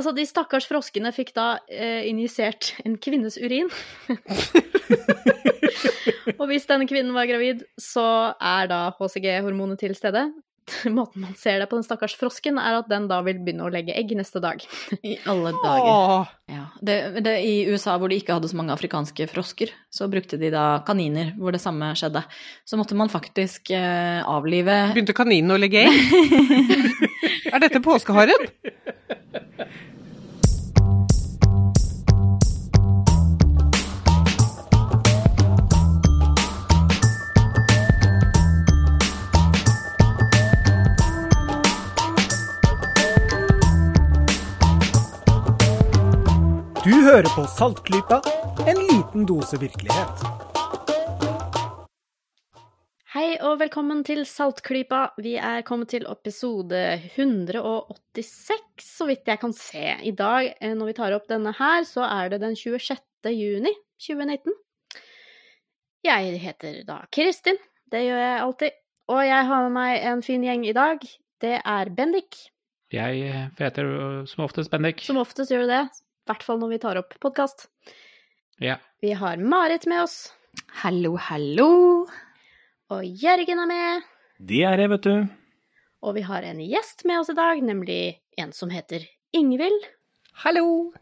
altså de stakkars froskene fikk da eh, injisert en kvinnes urin. og hvis denne kvinnen var gravid, så er da HCG-hormonet til stede. Måten man ser det på den stakkars frosken, er at den da vil begynne å legge egg neste dag. I alle dager. Ja. Det, det, I USA, hvor de ikke hadde så mange afrikanske frosker, så brukte de da kaniner, hvor det samme skjedde. Så måtte man faktisk eh, avlive begynte kaninen å legge egg? er dette påskeharen? Du hører på Saltklypa, en liten dose virkelighet. Hei og velkommen til Saltklypa. Vi er kommet til episode 186, så vidt jeg kan se. I dag, eh, når vi tar opp denne her, så er det den 26. juni 2019. Jeg heter da Kristin. Det gjør jeg alltid. Og jeg har med meg en fin gjeng i dag. Det er Bendik. Jeg heter øh, som oftest Bendik. Som oftest gjør du det. I hvert fall når vi tar opp podkast. Ja. Vi har Marit med oss. Hallo, hallo. Og Jørgen er med. De er jeg, vet du. Og vi har en gjest med oss i dag, nemlig en som heter Ingvild. Hallo!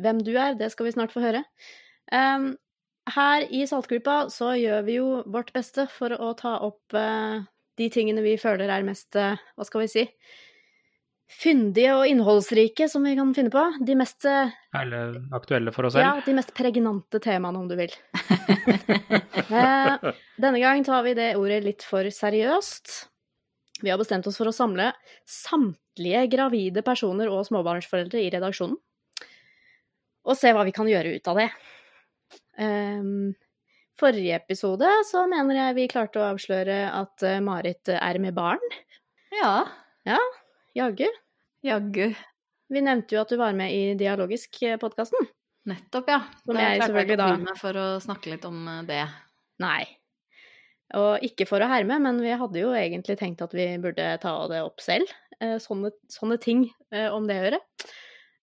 Hvem du er, det skal vi snart få høre. Um, her i Saltgruppa så gjør vi jo vårt beste for å ta opp uh, de tingene vi føler er mest, uh, hva skal vi si, fyndige og innholdsrike som vi kan finne på. De mest, eh, Eller aktuelle for oss selv? ja, de mest pregnante temaene, om du vil. Eh, denne gang tar vi det ordet litt for seriøst. Vi har bestemt oss for å samle samtlige gravide personer og småbarnsforeldre i redaksjonen. Og se hva vi kan gjøre ut av det. Um, forrige episode så mener jeg vi klarte å avsløre at eh, Marit er med barn. Ja. Ja, Jaggu. jaggu. Vi nevnte jo at du var med i Dialogisk-podkasten. Nettopp, ja. Som Da jeg selvfølgelig da- meg for å snakke litt om eh, det. Nei. Og ikke for å herme, men vi hadde jo egentlig tenkt at vi burde ta det opp selv. Eh, Sånne, sånne ting eh, om det å gjøre.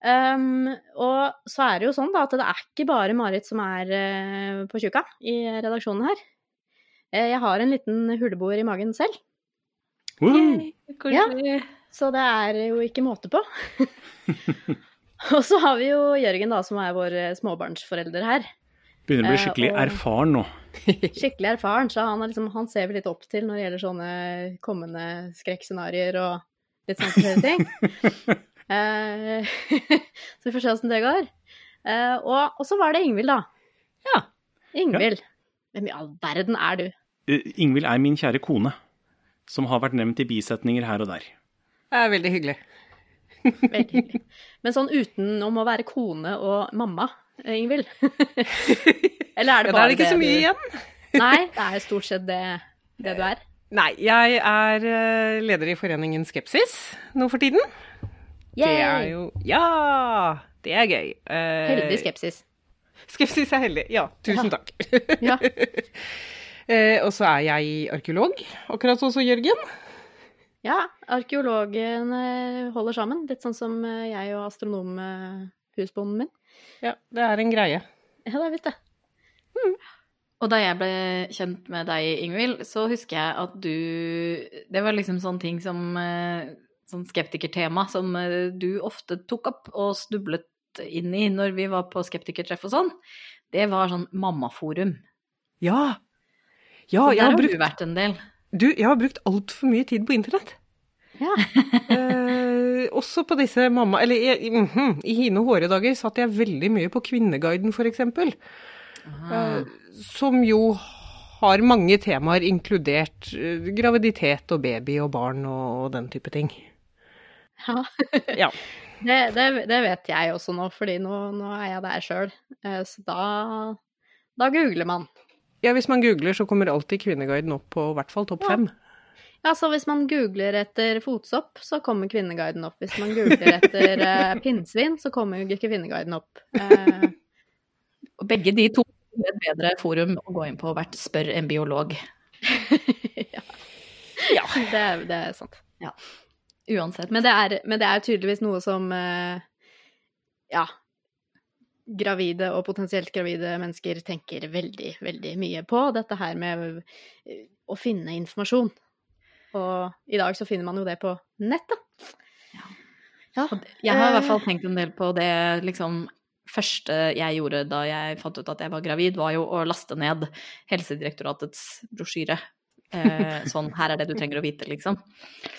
Um, og så er det jo sånn da at det er ikke bare Marit som er eh, på tjukka i redaksjonen her. Eh, jeg har en liten huleboer i magen selv, Woo! Koselig. Så det er jo ikke måte på. og så har vi jo Jørgen da, som er vår eh, småbarnsforelder her. Begynner å bli Eh, skikkelig og- erfaren nå. skikkelig erfaren, så han, er liksom, han ser vi litt opp til når det gjelder sånne kommende skrekkscenarioer og litt sånne forskjellige ting. Eh, så vi får se åssen det går. Eh, og, og så var det Ingvild, da. Ja. Ingvild. Hvem i all verden er du? Eh, Ingvild er min kjære kone, som har vært nevnt i bisetninger her og der. Det er veldig hyggelig. Veldig hyggelig. Men sånn utenom å være kone og mamma, eh, Ingvild? Eller er det Ja, det da er det ikke så mye du- igjen. Nei, det er stort sett det, det du er. Nei, jeg er eh, leder i foreningen Skepsis nå for tiden. Det er jo Ja! Det er gøy. Eh, Heldig skepsis. Skepsis er heldig. Ja, tusen takk. Ja. Og så er jeg arkeolog, akkurat sånn som Jørgen. Ja, arkeologene holder sammen, litt sånn som eh, jeg og astronomhusbonden min. Ja, det er en greie. Ja, det er visst det. Og da jeg ble kjent med deg, Ingvild, så husker jeg at du Det var liksom sånne ting som eh, Sånn skeptikertema som eh, du ofte tok opp og snublet inn i når vi var på skeptikertreff og sånn. Det var sånn mammaforum. Ja. Ja, jeg der har har du brukt, vært en del. Du, jeg har brukt altfor mye tid på internett. Ja. Eh, også på disse mamma... Eller jeg, mhm, i hine hårde dager satt jeg veldig mye på Kvinneguiden. Ah. Eh, som jo har mange temaer, inkludert eh, graviditet og baby og barn og, og den type ting. ja. Ja. Det, det, det vet jeg også nå, fordi nå, nå er jeg der sjøl. Så da, da googler man. Ja, hvis man googler, så kommer alltid Kvinneguiden opp på i hvert fall topp fem. Ja, så hvis man googler etter fotsopp, så kommer Kvinneguiden opp. Hvis man googler etter eh, pinnsvin, så kommer jo ikke Kvinneguiden opp. Eh, Og begge de to er et bedre forum å gå inn på hvert spør en biolog. ja. Ja. Det, er- det er sant. Uansett. Men det er, men det er tydeligvis noe som eh, ja, gravide og potensielt gravide mennesker tenker veldig, veldig mye på dette her med eh, å finne informasjon. Og i dag så finner man jo det på nettet. Ja. Jeg har i hvert eh, fall tenkt en del på det liksom første jeg gjorde da jeg fant ut at jeg var gravid, var jo å laste ned Helsedirektoratets brosjyre. Eh, sånn, her er det du trenger å vite, liksom.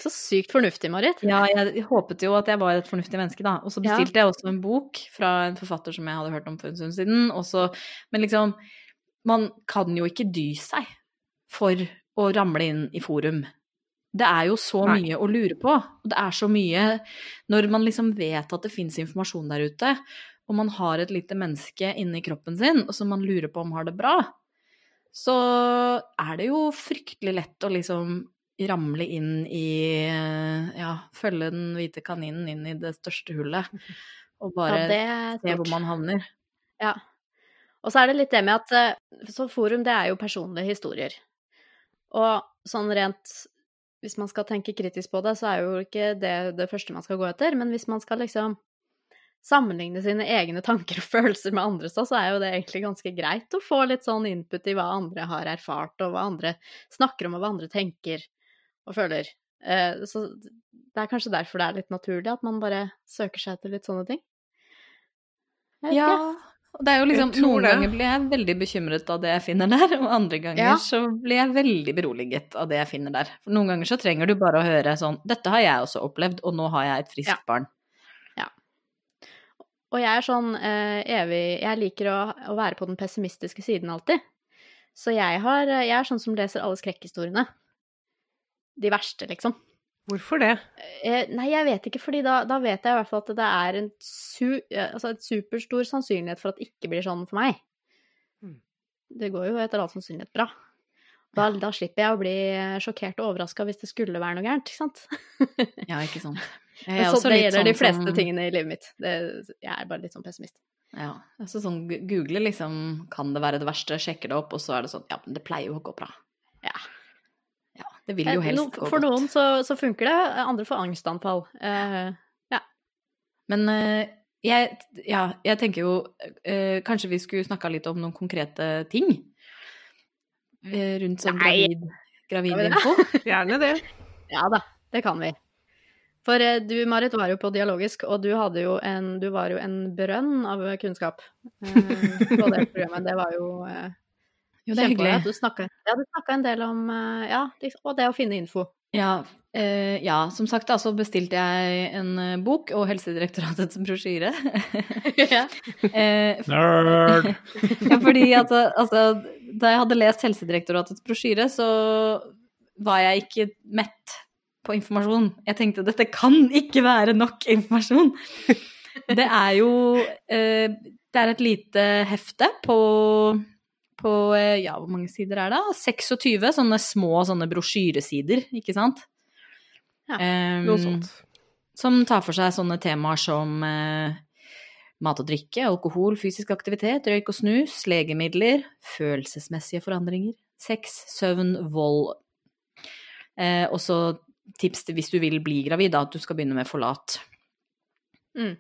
Så sykt fornuftig, Marit. Ja, jeg håpet jo at jeg var et fornuftig menneske, da. Og så Ja. bestilte jeg også en bok fra en forfatter som jeg hadde hørt om for en stund siden. Også, men liksom, man kan jo ikke dy seg for å ramle inn i forum. Det er jo så Nei. mye å lure på, og det er så mye Når man liksom vet at det fins informasjon der ute, og man har et lite menneske inni kroppen sin og som man lurer på om har det bra, så er det jo fryktelig lett å liksom ramle inn i Ja, følge den hvite kaninen inn i det største hullet. Og bare ja, se hvor man havner. Ja. Og så er det litt det med at eh, så forum, det er jo personlige historier. Og sånn rent Hvis man skal tenke kritisk på det, så er jo ikke det det første man skal gå etter, men hvis man skal liksom sammenligne sine egne tanker og følelser med andres, så er jo det egentlig ganske greit å få litt sånn input i hva andre har erfart, og hva andre snakker om, og hva andre tenker og føler. Eh, Så det er kanskje derfor det er litt naturlig at man bare søker seg etter litt sånne ting. Ja. Og det er jo liksom, Noen det. ganger blir jeg veldig bekymret av det jeg finner der, og andre ganger Ja. så blir jeg veldig beroliget av det jeg finner der. For noen ganger så trenger du bare å høre sånn Dette har jeg også opplevd, og nå har jeg et friskt Ja. barn. Og jeg er sånn uh, evig Jeg liker å, å være på den pessimistiske siden alltid. Så jeg, har, jeg er sånn som leser alle skrekkhistoriene. De verste, liksom. Hvorfor det? Eh, nei, jeg vet ikke, fordi da, da vet jeg i hvert fall at det er en su, eh, altså et superstor sannsynlighet for at det ikke blir sånn for meg. Mm. Det går jo etter all sannsynlighet bra. Da, da slipper jeg å bli sjokkert og overraska hvis det skulle være noe gærent, ikke sant? Ja, ikke sant. Så det gjelder de sånn fleste som- tingene i livet mitt. Det, jeg er bare litt sånn pessimist. Ja. Altså sånn google liksom Kan det være det verste? Sjekker det opp, og så er det sånn Ja, men det pleier jo å gå bra. Ja. Ja, det vil jo Eh, helst gå godt. For noen så, så funker det, andre får angstanfall. Eh, Men uh, jeg, ja, jeg tenker jo uh, Kanskje vi skulle snakka litt om noen konkrete ting? Eh, rundt sånn gravid, gravidinfo? Gjerne det. ja da, det kan vi. For eh, du, Marit, var jo på Dialogisk, og du, hadde jo en, du var jo en brønn av kunnskap eh, på det programmet. Det var jo eh, Jo, det er hyggelig. Du snakket, ja, du snakka en del om eh, ja, og det å finne info. Ja, eh, ja, som sagt da, så bestilte jeg en eh, bok og Helsedirektoratets brosjyre. ja. eh, Nerd! ja, fordi at altså, da jeg hadde lest Helsedirektoratets brosjyre, så var jeg ikke mett på informasjon. Jeg tenkte dette kan ikke være nok informasjon. Det er jo eh, Det er et lite hefte på på eh, ja, hvor mange sider er det? 26 sånne små sånne brosjyresider, ikke sant? Ja, Noe sånt. som tar for seg sånne temaer som eh, mat og drikke, alkohol, fysisk aktivitet, røyk og snus, legemidler, følelsesmessige forandringer, sex, søvn, vold. Eh, og så tips til hvis du vil bli gravid, da, at du skal begynne med forlat. Mm.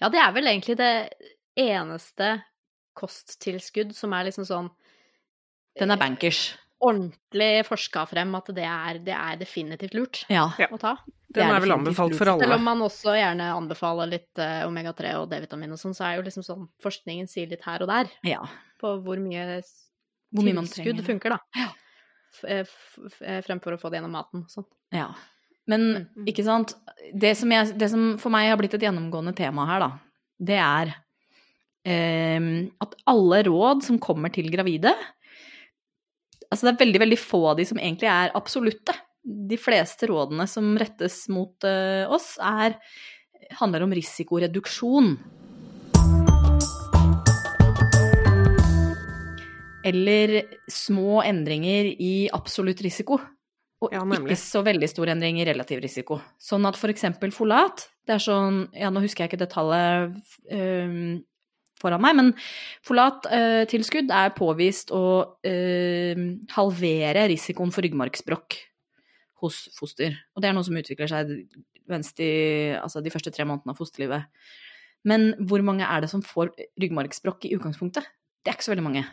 ja, det er vel egentlig det eneste kosttilskudd som er liksom sånn Den er bankers. ordentlig forska frem at det er, det er definitivt lurt Ja. Å ta. Den er er vel anbefalt for alle. Selv om man også gjerne anbefaler litt uh, omega-3 og D-vitamin og sånn, så er jo liksom sånn forskningen sier litt her og der ja. på hvor mye Hvor mye man tilskudd trenger. funker, da. Ja. F eh, f f eh, fremfor å få det gjennom maten og sånn. Ja. Men Mm. ikke sant det som, jeg, det som for meg har blitt et gjennomgående tema her, da, det er eh, at alle råd som kommer til gravide Altså det er veldig, veldig få av de som egentlig er absolutte. De fleste rådene som rettes mot eh, oss, er handler om risikoreduksjon. Eller små endringer i absolutt risiko. Og Ja, ikke så veldig stor endring i relativ risiko. Sånn at for eksempel folat, det er sånn Ja, nå husker jeg ikke det tallet øhm, foran meg, men folattilskudd er påvist å øhm, halvere risikoen for ryggmargsbrokk hos foster. Og det er noe som utvikler seg de, altså de første tre månedene av fosterlivet. Men hvor mange er det som får ryggmargsbrokk i utgangspunktet? Det er ikke så veldig mange.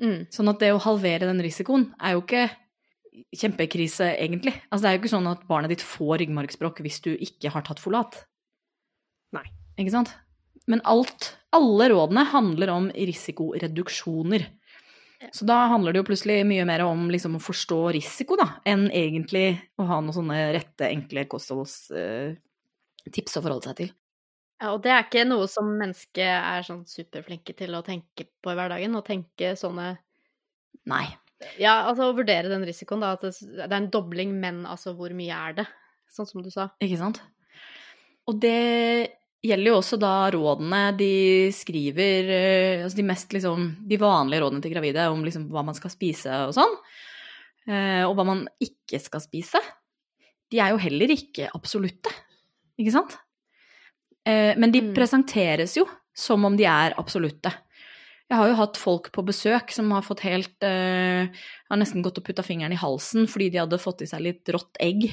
Mm. Sånn at det å halvere den risikoen er jo ikke kjempekrise, egentlig. Altså, det er jo ikke sånn at barnet ditt får ryggmargsbrokk hvis du ikke har tatt folat. Nei. Ikke sant? Men alt, alle rådene handler om risikoreduksjoner. Så da handler det jo plutselig mye mer om liksom å forstå risiko, da, enn egentlig å ha noen sånne rette, enkle kostholdstips å forholde seg til. Ja, og det er ikke noe som mennesket er sånn superflinke til å tenke på i hverdagen. Å tenke sånne Nei. Ja, altså å vurdere den risikoen, da. At det, er en dobling, men altså hvor mye er det? Sånn som du sa. Ikke sant? Og det gjelder jo også da rådene de skriver eh, Altså de mest liksom De vanlige rådene til gravide om liksom hva man skal spise og sånn. eh, Og hva man ikke skal spise. De er jo heller ikke absolutte. Ikke sant? Eh, Men de Mm. presenteres jo som om de er absolutte. Jeg har jo hatt folk på besøk som har fått helt eh, Har nesten gått og putta fingeren i halsen fordi de hadde fått i seg litt rått egg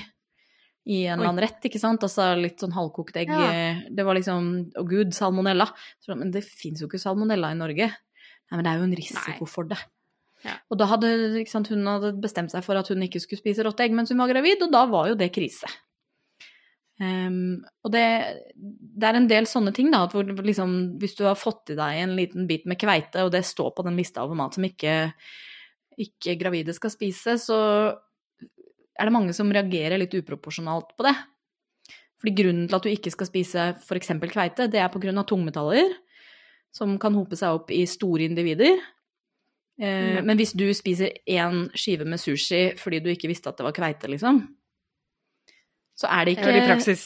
i en eller annen rett, ikke sant? Altså litt sånn halvkokt egg. Ja. eh, Det var liksom Å gud, salmonella. Så, men det fins jo ikke salmonella i Norge. Nei, men det er jo en risiko Nei. for det. Ja. Og da hadde sant, hun hadde bestemt seg for at hun ikke skulle spise rått egg mens hun var gravid, og da var jo det krise. Ehm, og det, det er en del sånne ting, da, at hvor liksom, hvis du har fått i deg en liten bit med kveite, og det står på den lista over mat som ikke, ikke gravide skal spise, så er det mange som reagerer litt uproporsjonalt på det. Fordi grunnen til at du ikke skal spise f.eks. kveite, det er pga. tungmetaller, som kan hope seg opp i store individer. Ja. Men hvis du spiser én skive med sushi fordi du ikke visste at det var kveite, liksom, så er det ikke har i praksis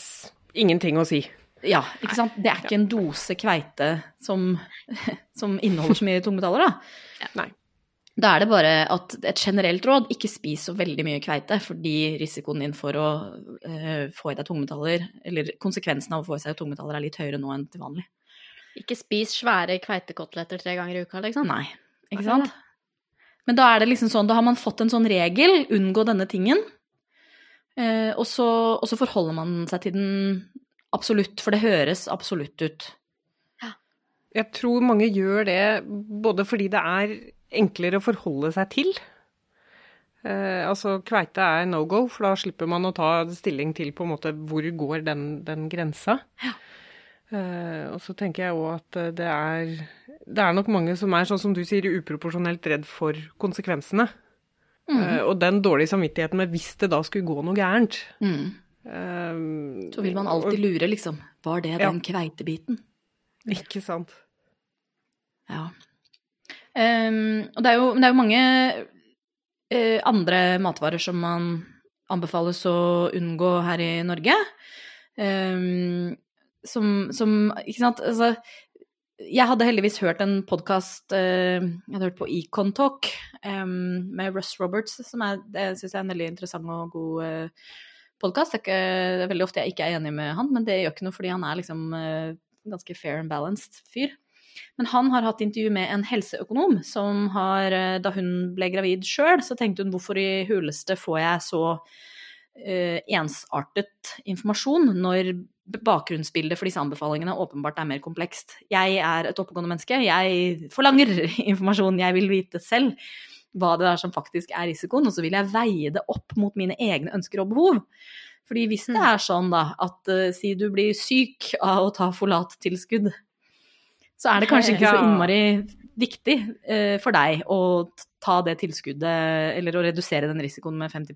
ingenting å si. Ja, ikke sant. Det er ikke en dose kveite som, som inneholder så mye tungmetaller, da. Nei. Da er det bare at et generelt råd, ikke spis så veldig mye kveite, fordi risikoen din for å uh, få i deg tungmetaller, eller konsekvensen av å få i seg tungmetaller, er litt høyere nå enn til vanlig. Ikke spis svære kveitekoteletter tre ganger i uka, liksom. Nei, ikke sant? Men da er det liksom sånn, da har man fått en sånn regel, unngå denne tingen, eh, og, så, og så forholder man seg til den absolutt, for det høres absolutt ut. Jeg tror mange gjør det både fordi det er enklere å forholde seg til. Eh, altså kveite er no go, for da slipper man å ta stilling til på en måte hvor går den, den grensa. Eh, og så tenker jeg òg at det er Det er nok mange som er, sånn som du sier, uproporsjonelt redd for konsekvensene. Mm. Eh, og den dårlige samvittigheten med hvis det da skulle gå noe gærent. Mm. Eh, Så vil man alltid lure, liksom. Var det Ja. den kveitebiten? Ikke sant. Ja. Um, og det er jo, det er jo mange uh, andre matvarer som man anbefales å unngå her i Norge. Um, som, som Ikke sant, altså Jeg hadde heldigvis hørt en podkast Jeg hadde hørt på Econ med Russ Roberts, som er, det syns jeg er en veldig interessant og god uh, podkast. Det, er veldig ofte jeg ikke er enig med han, men det gjør ikke noe fordi han er liksom eh, ganske fair and balanced fyr. Men han har hatt intervju med en helseøkonom som har eh, Da hun ble gravid sjøl, så tenkte hun hvorfor i huleste får jeg så eh, ensartet informasjon når bakgrunnsbildet for disse anbefalingene åpenbart er mer komplekst. Jeg er et oppegående menneske, jeg forlanger informasjon, jeg vil vite selv hva det er som faktisk er risikoen, og så vil jeg veie det opp mot mine egne ønsker og behov. Fordi hvis det er sånn da, at uh, si du blir syk av å ta folattilskudd, så er det kanskje ikke så innmari viktig uh, for deg å ta det tilskuddet, eller å redusere den risikoen med 50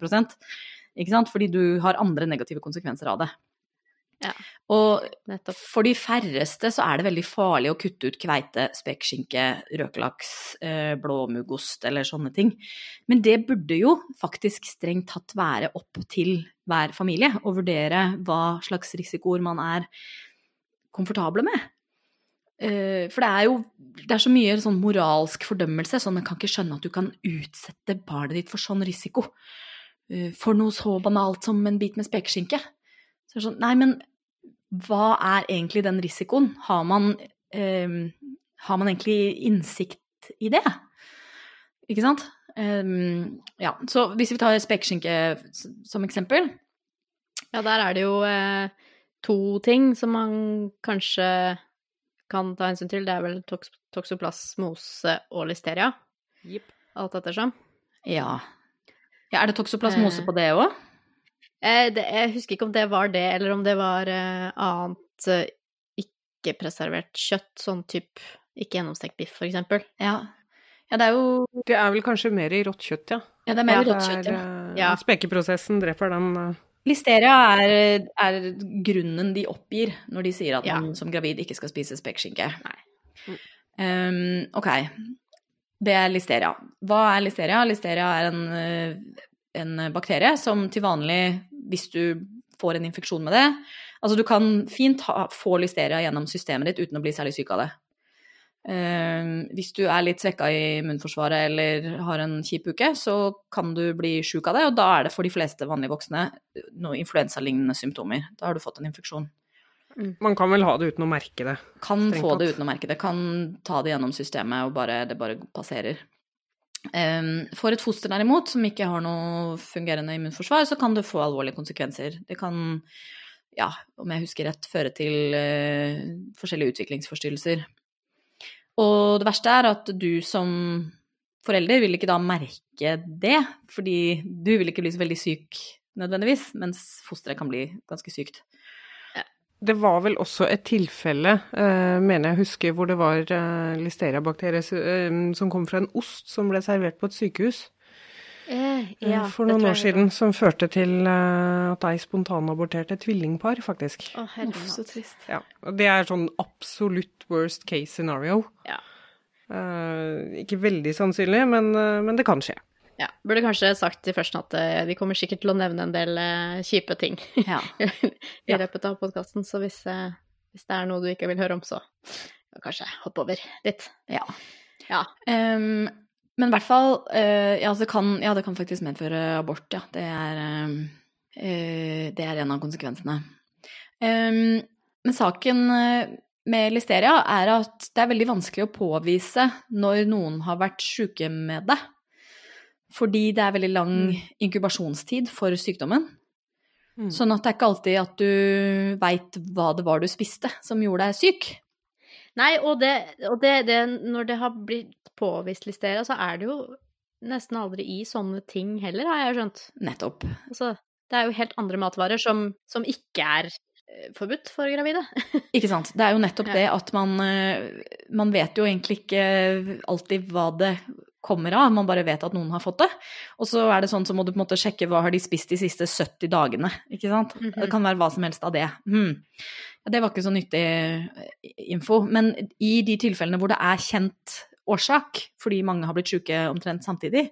ikke sant? Fordi du har andre negative konsekvenser av det. Ja. Og Nettopp. for de færreste så er det veldig farlig å kutte ut kveite, spekkskinke, røkelaks, eh, blåmuggost eller sånne ting. Men det burde jo faktisk strengt tatt være opp til hver familie å vurdere hva slags risikoer man er komfortable med. Eh, For det er jo det er så mye sånn moralsk fordømmelse, sånn man kan ikke skjønne at du kan utsette barnet ditt for sånn risiko. Eh, For noe så banalt som en bit med spekeskinke. Så det er sånn, nei, men hva er egentlig den risikoen? Har man, eh, har man egentlig innsikt i det? Ikke sant? Ehm, ja, så hvis vi tar spekeskinke som eksempel Ja, der er det jo eh, to ting som man kanskje kan ta hensyn til, det er vel toks toksoplasmose og listeria. Yep. Alt ettersom. Ja. Ja er det toksoplasmose på det òg? Eh, jeg husker ikke om det var det, eller om det var eh, annet eh, ikke-preservert kjøtt, sånn type ikke gjennomstekt biff, for eksempel. Ja. ja, det er jo Det er vel kanskje mer i rått kjøtt, ja. Ja, det er mer i rått kjøtt, ja. eh, Ja. Spekeprosessen dreper den. eh. Listeria er, er grunnen de oppgir når de sier at Ja. man som gravid ikke skal spise spekeskinke. Nei. Um, ok. Det er listeria. Hva er listeria? Listeria er en, eh, en bakterie som til vanlig, hvis du får en infeksjon med det Altså, du kan fint ha, få listeria gjennom systemet ditt uten å bli særlig syk av det. Uh, hvis du er litt svekka i immunforsvaret eller har en kjip uke, så kan du bli sjuk av det, og da er det for de fleste vanlige voksne noe influensalignende symptomer. Da har du fått en infeksjon. Man kan vel ha det uten å merke det. Kan få det uten å merke det. Kan ta det gjennom systemet, og bare, det bare passerer. For et foster derimot, som ikke har noe fungerende immunforsvar, så kan det få alvorlige konsekvenser. Det kan, ja, om jeg husker rett, føre til eh, forskjellige utviklingsforstyrrelser. Og det verste er at du som forelder vil ikke da merke det, fordi du vil ikke bli så veldig syk nødvendigvis, mens fosteret kan bli ganske sykt. Det var vel også et tilfelle, eh, mener jeg husker, hvor det var eh, listeriabakterie eh, som kom fra en ost som ble servert på et sykehus Eh, ja, for noen år siden, som førte til eh, at ei spontanaborterte et tvillingpar, faktisk. Å, herregud. trist. Ja, og det er sånn absolutt worst case scenario. Ja. Eh, ikke veldig sannsynlig, men, men det kan skje. Ja. Burde kanskje sagt i førsten at eh, vi kommer sikkert til å nevne en del eh, kjipe ting Ja. i løpet av podkasten, så hvis, eh, hvis det er noe du ikke vil høre om, så kanskje hoppe over litt. Ja. Ja. Um, men i hvert fall uh, ja, det kan, ja, det kan faktisk medføre abort, ja. Det er, eh, det er en av konsekvensene. Um, men saken med listeria er at det er veldig vanskelig å påvise når noen har vært syke med det. Fordi det er veldig lang inkubasjonstid for sykdommen. Mm. Sånn at det er ikke alltid at du veit hva det var du spiste som gjorde deg syk. Nei, og, det, og det, det, når det har blitt påvist listeria, så er det jo nesten aldri i sånne ting heller, har jeg skjønt. Nettopp. Altså, det er jo helt andre matvarer som, som ikke er eh, forbudt for gravide. Ikke sant. Det er jo nettopp det at man eh, Man vet jo egentlig ikke alltid hva det kommer av, man bare vet at noen har fått det. Og så er det sånn så må du på en måte sjekke hva har de spist de siste 70 dagene, ikke sant. Mhm. Det kan være hva som helst av det. Hmm. Ja, det var ikke så nyttig eh, info. Men i de tilfellene hvor det er kjent årsak, fordi mange har blitt syke omtrent samtidig,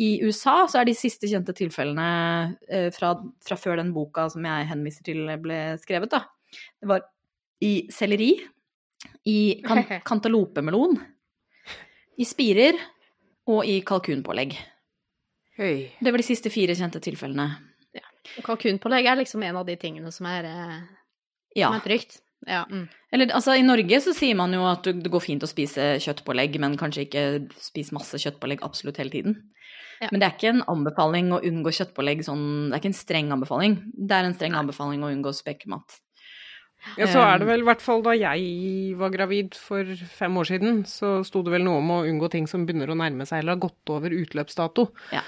i USA så er de siste kjente tilfellene eh, fra, fra før den boka som jeg henviser til ble skrevet, da. Det var i selleri, i kan kantalopemelon, i spirer og i kalkunpålegg. Høy. Det var de siste fire kjente tilfellene. Og kalkunpålegg er liksom en av de tingene som er, eh, Ja. som er trygt. Ja. Mm. Eller altså, i Norge så sier man jo at det går fint å spise kjøttpålegg, men kanskje ikke spise masse kjøttpålegg absolutt hele tiden. Ja. Men det er ikke en anbefaling å unngå kjøttpålegg sånn Det er ikke en streng anbefaling. Det er en streng anbefaling å unngå spekemat. Ja, så er det vel i hvert fall da jeg var gravid for fem år siden, så sto det vel noe om å unngå ting som begynner å nærme seg eller har gått over utløpsdato. Ja.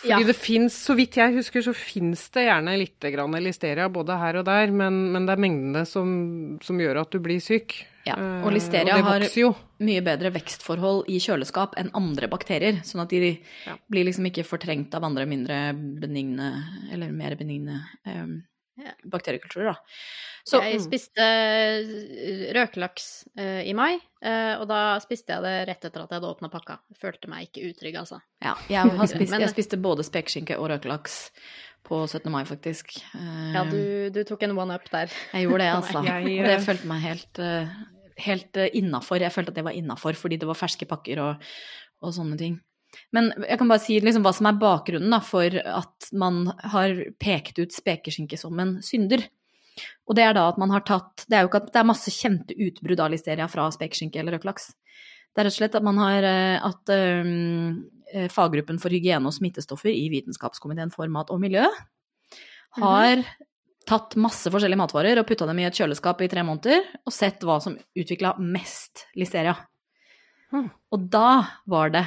Fordi Ja. det fins, så vidt jeg husker, så fins det gjerne litt grann listeria både her og der, men, men det er mengdene som, som gjør at du blir syk. Ja, Eh, og listeria og har mye bedre vekstforhold i kjøleskap enn andre bakterier, sånn at de Ja. blir liksom ikke fortrengt av andre mindre benigne, eller mer benigne um. Bakteriekulturer, da. Så jeg spiste eh, røkelaks uh, i mai, uh, og da spiste jeg det rett etter at jeg hadde åpna pakka. Følte meg ikke utrygg, altså. ja, jeg, har spist, jeg spiste både spekeskinke og røkelaks på 17. mai, faktisk. Uh, Ja, du, du tok en one up der. Jeg gjorde det, altså. Jeg, Og det følte meg helt, helt innafor. Jeg følte at det var innafor fordi det var ferske pakker og, og sånne ting. Men jeg kan bare si liksom hva som er bakgrunnen da, for at man har pekt ut spekeskinke som en synder. Og det er da at man har tatt Det er jo ikke at det er masse kjente utbrudd av listeria fra spekeskinke eller røkelaks. Det er rett og slett at man har eh, at um, faggruppen for hygiene og smittestoffer i Vitenskapskomiteen for mat og miljø har tatt masse forskjellige matvarer og putta dem i et kjøleskap i tre måneder, og sett hva som utvikla mest listeria. Mm. Og da var det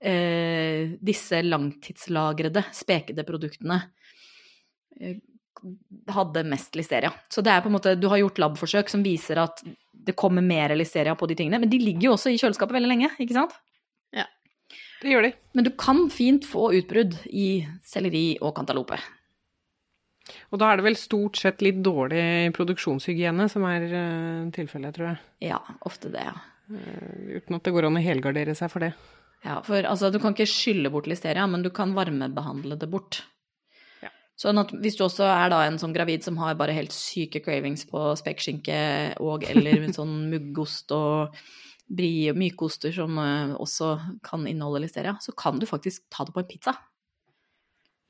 eh, disse langtidslagrede, spekede produktene eh, hadde mest listeria. Så det er på en måte, du har gjort labforsøk som viser at det kommer mer listeria på de tingene, men de ligger jo også i kjøleskapet veldig lenge, ikke sant? Ja, Det gjør de. Men du kan fint få utbrudd i selleri og cantaloupe. Og da er det vel stort sett litt dårlig produksjonshygiene som er uh, tilfellet, tror jeg. Ja, ofte det, ja. Eh, uten at det går an å helgardere seg for det. Ja, for altså, du kan ikke skylle bort listeria, men du kan varmebehandle det bort. Ja. Sånn at hvis du også er da en sånn gravid som har bare helt syke cravings på spekeskinke og eller en sånn muggost og brie og mykoster som eh, også kan inneholde listeria, så kan du faktisk ta det på en pizza.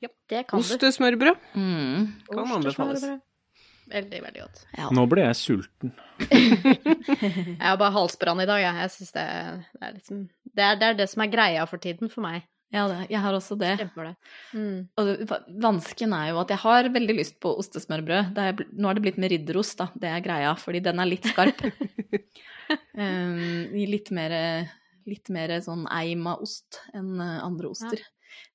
Ja, Det kan du. Ostesmørbrød Mm. kan anbefales. Veldig, veldig godt. Ja. Nå ble jeg sulten. Jeg har bare halsbrann i dag, jeg. Jeg synes det, det er liksom det er, det er det som er greia for tiden for meg. ja, det, jeg har også det. det. Mm. Og vansken er jo at jeg har veldig lyst på ostesmørbrød. Det er, nå er det blitt med ridderost, da. Det er greia, fordi den er litt skarp. um, litt mer, litt mer sånn eim av ost enn eh, andre oster.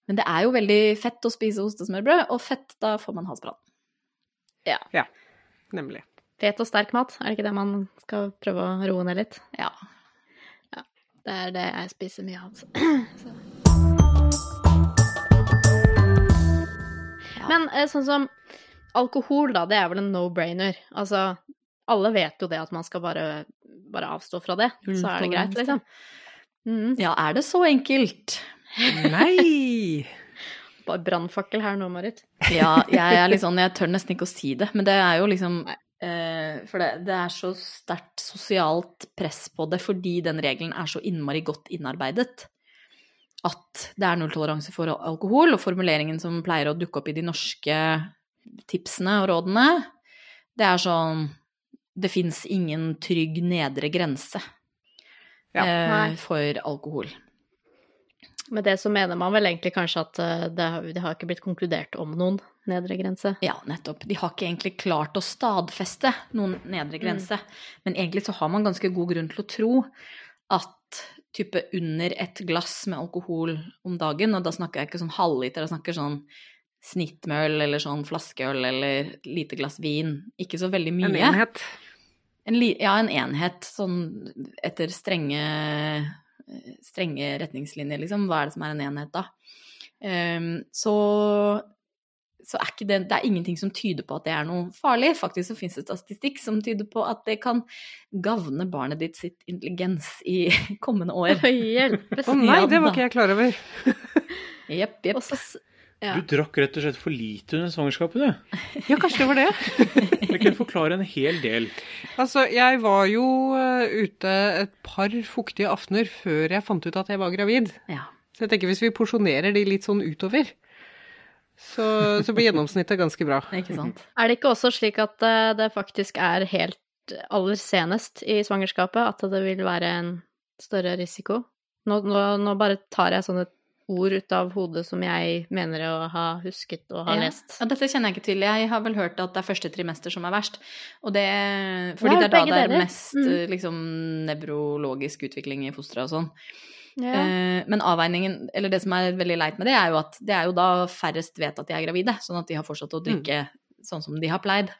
Men det er jo veldig fett å spise ostesmørbrød, og fett, da får man halsbrann. Nemlig. Fet og sterk mat, er det ikke det man skal prøve å roe ned litt? Ja. Det er det jeg spiser mye av. altså. Så. Ja. Men eh, sånn som alkohol, da, det er vel en no-brainer. Altså, alle vet jo det at man skal bare, bare avstå fra det, så er det greit, liksom. Mm. ja, er det så enkelt? Nei! Brannfakkel her nå, Marit. Ja, jeg er litt sånn, jeg tør nesten ikke å si det, men det er jo liksom eh, For det, det er så sterkt sosialt press på det fordi den regelen er så innmari godt innarbeidet. At det er nulltoleranse for alkohol, og formuleringen som pleier å dukke opp i de norske tipsene og rådene, det er sånn Det fins ingen trygg nedre grense Ja. eh, for alkohol. Med det så mener man vel egentlig kanskje at eh, det, har- det har ikke blitt konkludert om noen nedre grense. Ja, nettopp. De har ikke egentlig klart å stadfeste noen nedre grense. Men egentlig så har man ganske god grunn til å tro at type under et glass med alkohol om dagen, og da snakker jeg ikke sånn halvliter, jeg snakker sånn snittmøl eller sånn flaskeøl eller lite glass vin. Ikke så veldig mye. En enhet. En ja, en enhet sånn etter strenge, strenge retningslinjer, liksom. Hva er det som er en enhet, da? Ehm, så så er ikke det, det er ingenting som tyder på at det er noe farlig. Faktisk så finnes det statistikk som tyder på at det kan gagne barnet ditt sitt intelligens i kommende år. Hjelpes. Å nei, Ja det var ikke jeg klar over. Jepp, jepp. Og så ja. Du drakk rett og slett for lite under svangerskapet, du. Ja, kanskje det var det. Det kan forklare en hel del. Altså, jeg var jo eh, ute et par fuktige aftener før jeg fant ut at jeg var gravid. Ja. Så jeg tenker hvis vi porsjonerer de litt sånn utover, så, så blir gjennomsnittet ganske bra. Ikke sant. Er det ikke også slik at eh, det faktisk er helt aller senest i svangerskapet at det vil være en større risiko? Nå, nå, nå bare tar jeg sånne ord ut av hodet som jeg mener å ha husket og ha Ja. lest. Ja, dette kjenner jeg ikke til. Jeg har vel hørt at det er første trimester som er verst. Og det, fordi det er da det er mest Mm. eh, liksom, nevrologisk utvikling i fosteret og sånn. Ja. Eh, men avveiningen, eller det som er veldig leit med det, er jo at det er jo da færrest vet at de er gravide, sånn at de har fortsatt å drikke sånn som de har pleid.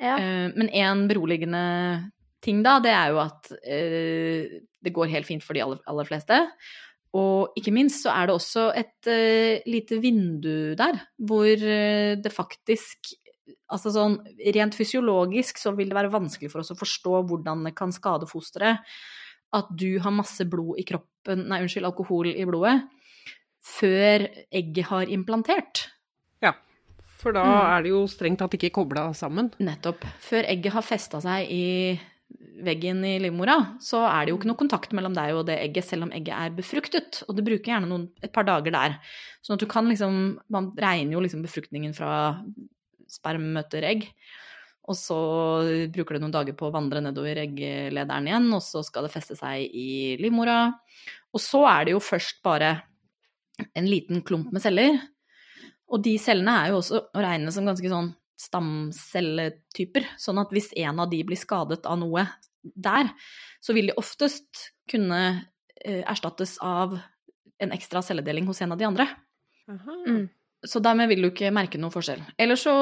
Ja. Eh, men en beroligende ting da, det er jo at eh, det går helt fint for de aller, aller fleste. Og ikke minst så er det også et uh, lite vindu der, hvor uh, det faktisk Altså sånn rent fysiologisk så vil det være vanskelig for oss å forstå hvordan det kan skade fosteret at du har masse blod i kroppen, nei, unnskyld, alkohol i blodet, før egget har implantert. Ja, for da Mm. er det jo strengt tatt ikke kobla sammen. Nettopp. Før egget har festa seg i veggen i livmora, så er det jo ikke noe kontakt mellom deg og det egget, selv om egget er befruktet. Og det bruker gjerne noen, et par dager der. Sånn at du kan liksom Man regner jo liksom befruktningen fra sperm møter egg. Og så bruker det noen dager på å vandre nedover egglederen igjen, og så skal det feste seg i livmora. Og så er det jo først bare en liten klump med celler. Og de cellene er jo også å regne som ganske sånn stamcelletyper. Sånn at hvis en av de blir skadet av noe der, så vil de oftest kunne eh, erstattes av en ekstra celledeling hos en av de andre. Mm. Så dermed vil du ikke merke noen forskjell. Eller så,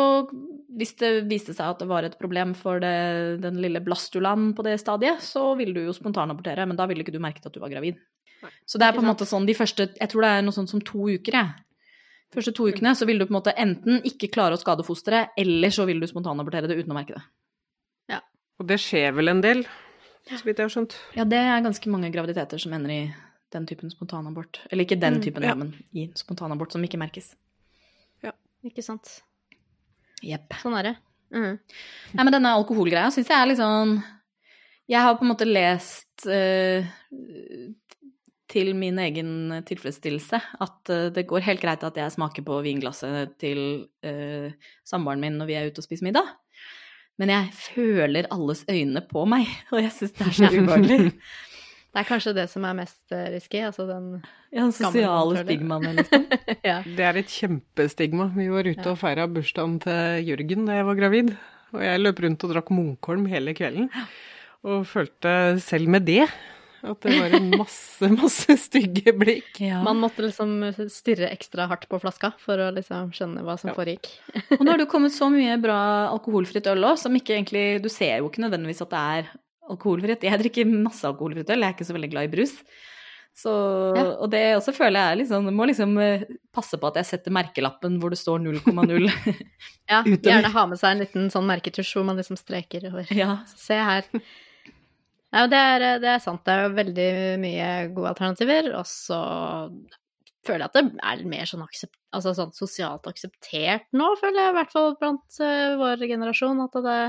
hvis det viste seg at det var et problem for det, den lille blastulaen på det stadiet, så ville du jo spontanabortere, men da ville ikke du merket at du var gravid. Nei, Så det er på en måte sånn de første Jeg tror det er noe sånt som to uker, jeg. Første to ukene så vil du på en måte enten ikke klare å skade fosteret, eller så vil du spontanabortere det uten å merke det. Og det skjer vel en del, så vidt jeg har skjønt. Ja, det er ganske mange graviditeter som ender i den typen spontanabort. Eller ikke den Mm, typen, mm, ja, men i spontanabort som ikke merkes. Ja. Ikke sant. Jepp. Sånn er det. Mm. Nei, men denne alkoholgreia syns jeg er litt sånn Jeg har på en måte lest eh, til min egen tilfredsstillelse at eh, det går helt greit at jeg smaker på vinglasset til uh, samboeren min når vi er ute og spiser middag. Men jeg føler alles øyne på meg, og jeg syns det er så ubehagelig. Det er kanskje det som er mest eh, risky, altså den Ja, den sosiale stigmaen, liksom. Ja. Det er et kjempestigma. Vi var ute Ja. og feira bursdagen til Jørgen da jeg var gravid. Og jeg løp rundt og drakk Munkholm hele kvelden. Og følte selv med det at det var masse, masse stygge blikk. Ja. Man måtte liksom stirre ekstra hardt på flaska for å liksom skjønne hva som Ja. foregikk. Og nå har det jo kommet så mye bra alkoholfritt øl òg, som ikke egentlig Du ser jo ikke nødvendigvis at det er alkoholfritt. Jeg drikker masse alkoholfritt øl, jeg er ikke så veldig glad i brus. Så, Ja. Og det også føler jeg er liksom Må liksom eh, passe på at jeg setter merkelappen hvor det står 0,0. Ja, Utover. gjerne ha med seg en liten sånn merketusj hvor man liksom streker over. ja. Se her. Ja, det er, det er sant. Det er jo veldig mye gode alternativer. Og så føler jeg at det er mer sånn, aksept, altså sånn sosialt akseptert nå, føler jeg i hvert fall blant uh, vår generasjon. At det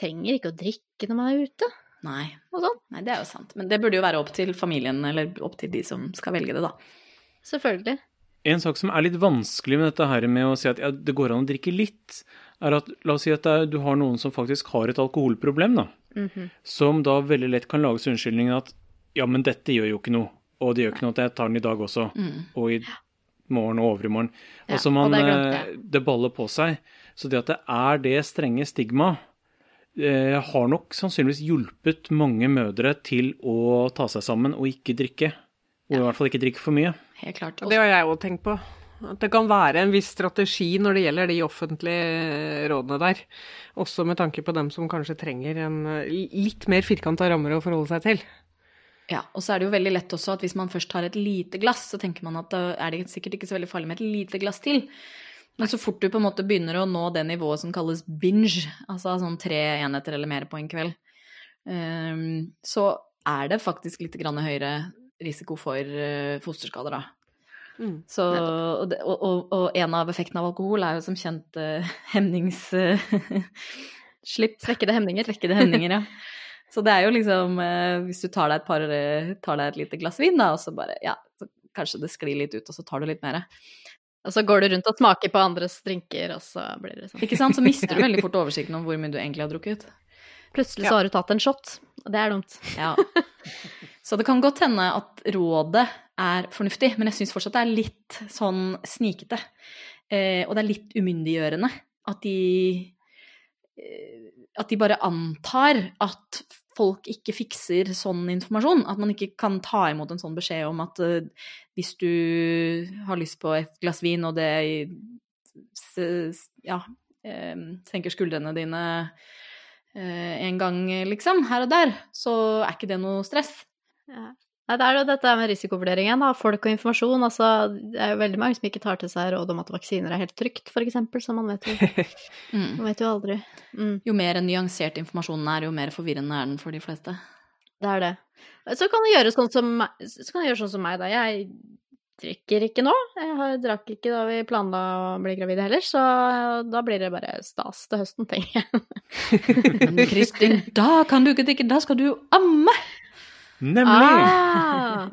trenger ikke å drikke når man er ute Nei. og sånn. Nei, det er jo sant. Men det burde jo være opp til familien, eller opp til de som skal velge det, da. Selvfølgelig. En sak som er litt vanskelig med dette her med å si at ja, det går an å drikke litt, er at la oss si at det er, du har noen som faktisk har et alkoholproblem, da. Mhm. Som da veldig lett kan lages unnskyldningen at ja, men dette gjør jo ikke noe. Og det gjør ikke noe at jeg tar den i dag også. Mm. Og i morgen og overmorgen. Ja, altså og man det eh, Det baller på seg. Så det at det er det strenge stigmaet, eh, har nok sannsynligvis hjulpet mange mødre til å ta seg sammen og ikke drikke. Og i hvert fall ikke drikke for mye. Helt klart. Og det har jeg òg tenkt på. At det kan være en viss strategi når det gjelder de offentlige rådene der. Også med tanke på dem som kanskje trenger en eh, litt mer firkanta rammer å forholde seg til. Ja, og så er det jo veldig lett også at hvis man først har et lite glass, så tenker man at da er det sikkert ikke så veldig farlig med et lite glass til. Men så fort du på en måte begynner å nå det nivået som kalles binge, altså sånn tre enheter eller mer på en kveld, ehm, så er det faktisk litt høyere risiko for eh, fosterskader, da. Mm. Så, og, det- og, og, en av effektene av alkohol er jo som kjent uh, hemningsslipp. Svekkede hemninger. Svekkede hemninger, ja. Så det er jo liksom uh, Hvis du tar deg et par eh, tar deg et lite glass vin, da, og så bare Ja, så kanskje det sklir litt ut, og så tar du litt mer. Og så går du rundt og smaker på andres drinker, og så blir det sånn. Ikke sant? Så mister du veldig fort oversikten om hvor mye du egentlig har drukket. Plutselig så har du tatt en shot, og det er dumt. Ja. Så det kan godt hende at rådet er fornuftig, men jeg syns fortsatt det er litt sånn snikete. Eh, og det er litt umyndiggjørende at de eh, At de bare antar at folk ikke fikser sånn informasjon. At man ikke kan ta imot en sånn beskjed om at eh, hvis du har lyst på et glass vin, og det ja, eh, senker skuldrene dine eh, en gang, liksom, her og der, så er ikke det noe stress. Ja. Nei, det er jo dette med risikovurderingen, da. Folk og informasjon. Altså, det er jo veldig mange som ikke tar til seg råd om at vaksiner er helt trygt, eksempel, så man vet jo, Mm. man vet jo aldri. Mm, Jo mer nyansert informasjonen er, jo mer forvirrende er den for de fleste. det er det. Så kan du gjøre sånn som, så gjøre sånn som meg, da. Jeg drikker ikke nå. Jeg har, drakk ikke da vi planla å bli gravide heller, så da blir det bare stas til høsten, tenker jeg. Men Kristin, da kan du ikke drikke, da skal du amme! Nemlig! Ah,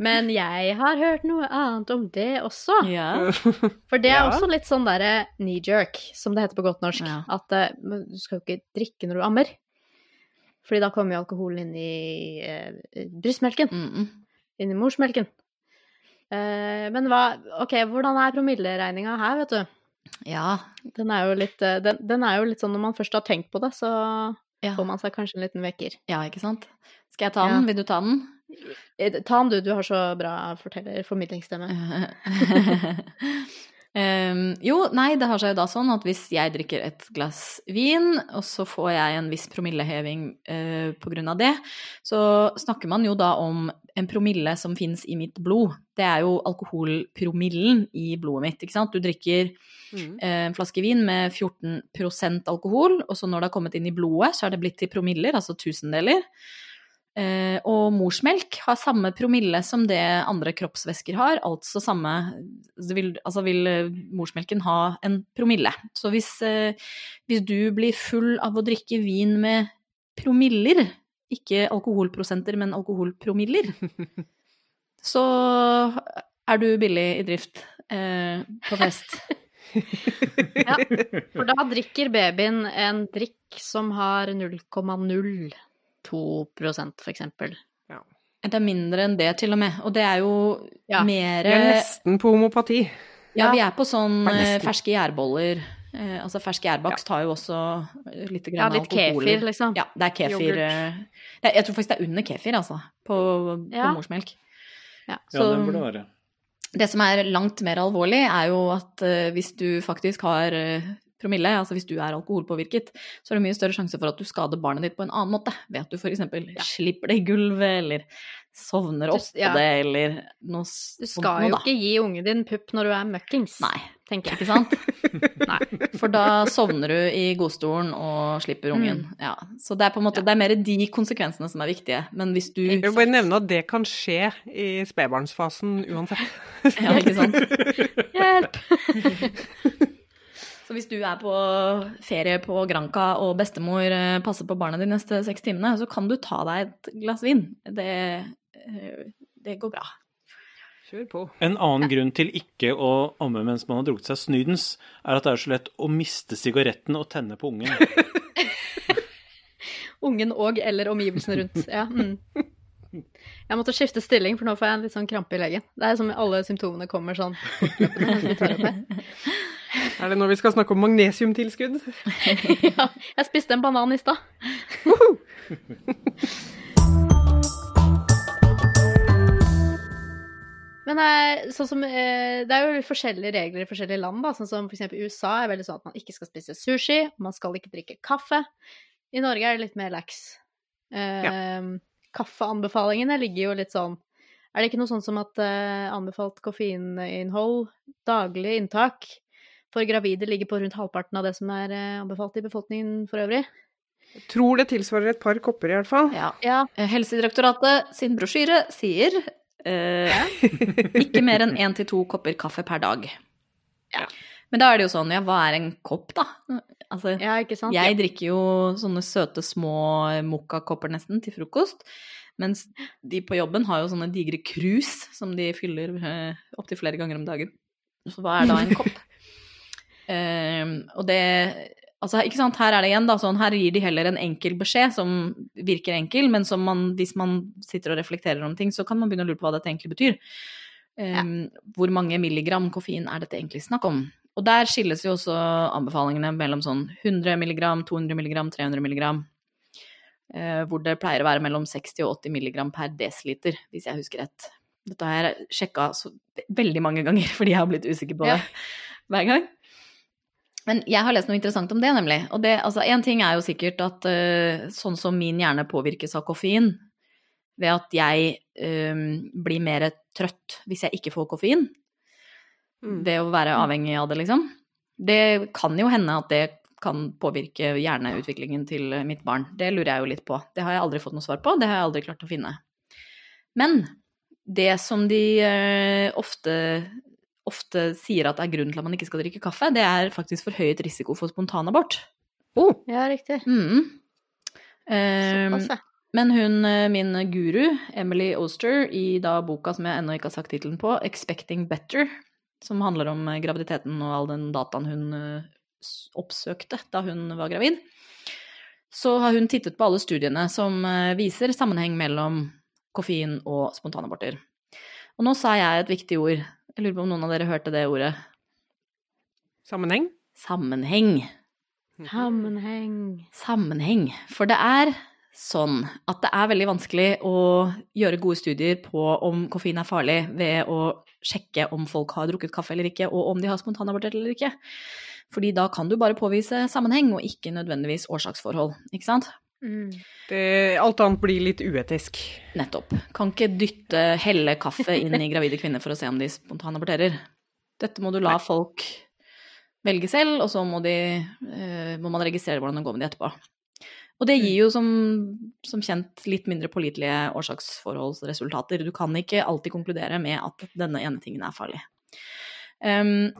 men jeg har hørt noe annet om det også. Ja. For det er Ja. også litt sånn derre knee jerk, som det heter på godt norsk. Ja. At eh, men du skal jo ikke drikke når du ammer. Fordi da kommer jo alkoholen inn i eh, brystmelken. Mm. Inn i morsmelken. Eh, men hva Ok, hvordan er promilleregninga her, vet du? Ja. Den er jo litt, eh, den, den er jo litt sånn når man først har tenkt på det, så ja. får man seg kanskje en liten vekker. Ja, ikke sant. Skal jeg ta Ja. den? Vil du ta den? Eh, Ta den du, du har så bra forteller, formidlingsstemme. Ehm, jo, nei, det har seg jo da sånn at hvis jeg drikker et glass vin, og så får jeg en viss promilleheving uh, på grunn av det, så snakker man jo da om en promille som fins i mitt blod. Det er jo alkoholpromillen i blodet mitt, ikke sant. Du drikker Mm. uh, en flaske vin med 14% alkohol, og så når det har kommet inn i blodet, så er det blitt til promiller, altså tusendeler. Eh, og morsmelk har samme promille som det andre kroppsvæsker har, altså samme vil, Altså vil eh, morsmelken ha en promille. Så hvis, eh, hvis du blir full av å drikke vin med promiller, ikke alkoholprosenter, men alkoholpromiller, så er du billig i drift eh, på fest. Ja, for da drikker babyen en drikk som har 0,02 for eksempel. Det er mindre enn det, til og med. Og det er jo Ja, mer Vi er nesten på homopati. Ja, vi er på sånn eh, ferske gjærboller. Eh, altså fersk gjærbakst har jo også litt alkohol. Ja, litt alkohol. kefir, liksom. Ja, det er kefir. Yoghurt. eh, jeg tror faktisk det er under kefir, altså, på, på morsmelk. Ja. Ja, Så- det burde være. Det som er langt mer alvorlig, er jo at eh, hvis du faktisk har eh, promille, altså hvis du er alkoholpåvirket, så er det mye større sjanse for at du skader barnet ditt på en annen måte. Ved at du f.eks. Ja. slipper det i gulvet, eller sovner opp oppå ja. det, eller noe s- Du skal jo ikke gi ungen din pupp når du er møkkings, Nei, tenker jeg. ikke sant? Nei. For da sovner du i godstolen og slipper ungen. Mm. Ja. Så det er på en måte, det er mer de konsekvensene som er viktige. Men hvis du Jeg vil bare nevne at det kan skje i spedbarnsfasen uansett. Ja, ikke sant? Hjelp! Så hvis du er på ferie på Granca og bestemor eh, passer på barna de neste seks timene, så kan du ta deg et glass vin. Det, eh, det går bra. Kjør på. En annen grunn til ikke å amme mens man har drukket seg snydens, er at det er så lett å miste sigaretten og tenne på ungen. Ungen og eller omgivelsene rundt. Ja. Mm. Jeg måtte skifte stilling, for nå får jeg en litt sånn krampe i leggen. Det er som alle symptomene kommer sånn fortløpende Er det når vi skal snakke om magnesiumtilskudd? Ja, jeg spiste en banan i stad. Men sånn som, eh, det er jo forskjellige regler i forskjellige land. Da. Sånn som eksempel USA er veldig sånn at man ikke skal spise sushi, man skal ikke drikke kaffe. I Norge er det litt mer lax. Ja. Kaffeanbefalingene ligger jo litt sånn Er det ikke noe sånn som at eh, anbefalt koffeininnhold, daglig inntak, for gravide ligger på rundt halvparten av det som er eh, anbefalt i befolkningen for øvrig? Jeg tror det tilsvarer et par kopper i hvert fall. Ja. Ja. Eh, Helsedirektoratet sin brosjyre sier eh, ikke mer enn én til to kopper kaffe per dag. Ja. Men da er det jo sånn, ja, hva er en kopp, da? Altså, Ja, ikke sant? jeg drikker jo sånne søte små mokkakopper nesten til frokost. Mens de på jobben har jo sånne digre krus som de fyller eh, opptil flere ganger om dagen. Så hva er da en kopp? Ehm, og det Altså, ikke sant, her er det igjen, da, sånn her gir de heller en enkel beskjed som virker enkel, men som man, hvis man sitter og reflekterer om ting, så kan man begynne å lure på hva dette egentlig betyr. Ehm, Hvor mange milligram koffein er dette egentlig snakk om? Og der skilles jo også anbefalingene mellom sånn 100 milligram, 200 milligram, 300 milligram. Uh, hvor det pleier å være mellom 60 og 80 milligram per desiliter, hvis jeg husker rett. Dette har jeg sjekka veldig mange ganger, fordi jeg har blitt usikker på det hver gang. Men jeg har lest noe interessant om det, nemlig. Og det, altså, en ting er jo sikkert at uh, sånn som min hjerne påvirkes av koffein, ved at jeg um, blir mer trøtt hvis jeg ikke får koffein, Mm. ved å være avhengig av det, liksom. Det kan jo hende at det kan påvirke hjerneutviklingen til mitt barn. Det lurer jeg jo litt på. Det har jeg aldri fått noe svar på, det har jeg aldri klart å finne. Men det som de eh, ofte, ofte sier at er grunnen til at man ikke skal drikke kaffe, det er faktisk forhøyet risiko for spontanabort. Oh, Ja, riktig. Mm. Um, Såpass, ja. men hun, eh, min guru, Emily Oster, i da boka som jeg ennå ikke har sagt tittelen på, 'Expecting Better', som handler om eh, graviditeten og all den dataen hun eh, oppsøkte da hun var gravid, så har hun tittet på alle studiene som viser sammenheng mellom koffein og spontanaborter. Og nå sa jeg et viktig ord. Jeg lurer på om noen av dere hørte det ordet. Sammenheng? Sammenheng. Sammenheng. Sammenheng. For det er sånn at det er veldig vanskelig å gjøre gode studier på om koffein er farlig ved å sjekke om folk har drukket kaffe eller ikke, og om de har spontanabortert eller ikke. Fordi da kan du bare påvise sammenheng, og ikke nødvendigvis årsaksforhold. Ikke sant? Mm. Det, alt annet blir litt uetisk. Nettopp. Kan ikke dytte, helle kaffe inn i gravide kvinner for å se om de spontanaborterer. Dette må du la folk velge selv, og så må, de, eh, må man registrere hvordan det går med de etterpå. Og det gir jo som, som kjent litt mindre pålitelige årsaksforholdsresultater. Du kan ikke alltid konkludere med at denne ene tingen er farlig. Um,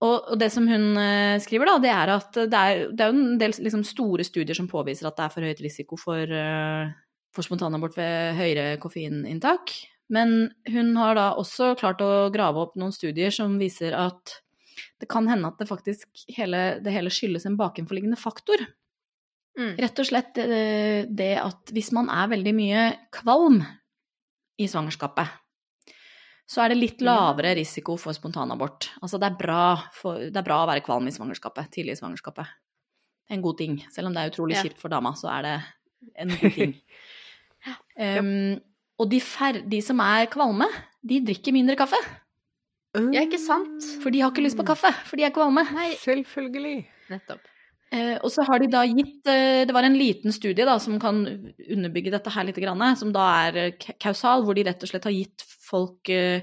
og, det som hun eh, skriver, da, det er at det er, det er jo en del liksom, store studier som påviser at det er for høyt risiko for, uh, for spontanabort ved høyere koffeininntak. Men hun har da også klart å grave opp noen studier som viser at det kan hende at det faktisk hele, det hele skyldes en bakenforliggende faktor. Mm. Rett og slett det, det at hvis man er veldig mye kvalm i svangerskapet, så er det litt lavere risiko for spontanabort. Altså det er bra, for, det er bra å være kvalm i svangerskapet, tidlig i svangerskapet. Det er en god ting. Selv om det er utrolig Ja. kjipt for dama, så er det en god ting. um, og de, fer de som er kvalme, de drikker mindre kaffe. Ja, ikke sant? For de har ikke lyst på kaffe, for de er kvalme. Nei, Selvfølgelig. nettopp. Uh, og så har de da gitt uh, Det var en liten studie da, som kan underbygge dette her litt, grann, som da er eh, kausal, hvor de rett og slett har gitt folk eh,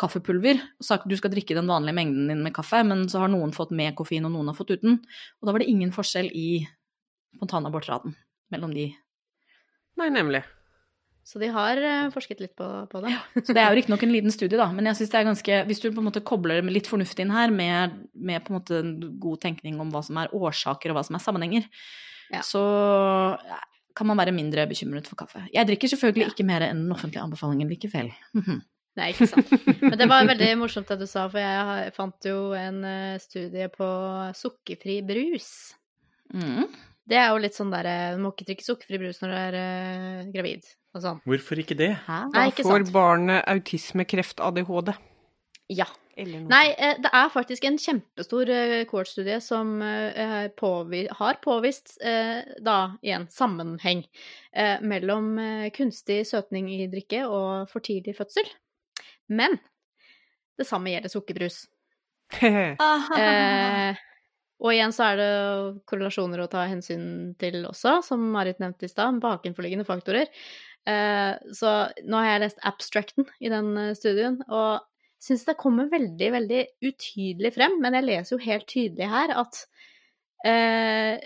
kaffepulver og sagt du skal drikke den vanlige mengden din med kaffe, men så har noen fått med koffein og noen har fått uten. Og da var det ingen forskjell i spontanabortraten mellom de. Nei, nemlig. Så de har eh, forsket litt på, på det. Så det er jo riktignok en liten studie, da, men jeg synes det er ganske Hvis du på en måte kobler litt fornuft inn her med, med på en måte en god tenkning om hva som er årsaker og hva som er sammenhenger, Ja. så ja, kan man være mindre bekymret for kaffe. Jeg drikker selvfølgelig ikke mer enn den offentlige anbefalingen likevel. Mhm. Nei, ikke sant. Men det var veldig morsomt det du sa, for jeg fant jo en eh, studie på sukkerfri brus. Mm. Det er jo litt sånn der eh, Du må ikke drikke sukkerfri brus når du er eh, gravid og sånn. Hvorfor ikke det? Hæ? Nei, Da ikke får sant. barnet autisme, kreft, ADHD. Ja. Nei, eh, det er faktisk en kjempestor kohortstudie cohort-studie som eh, påvi har påvist, eh, da igjen, sammenheng eh, mellom eh, kunstig søtning i drikke og for tidlig fødsel. Men det samme gjelder sukkerbrus. Eh, og igjen så er det korrelasjoner å ta hensyn til også, som Marit nevnte i stad, bakenforliggende faktorer. Eh, så nå har jeg lest abstracten i den eh, studien, og syns det kommer veldig, veldig utydelig frem, men jeg leser jo helt tydelig her at eh,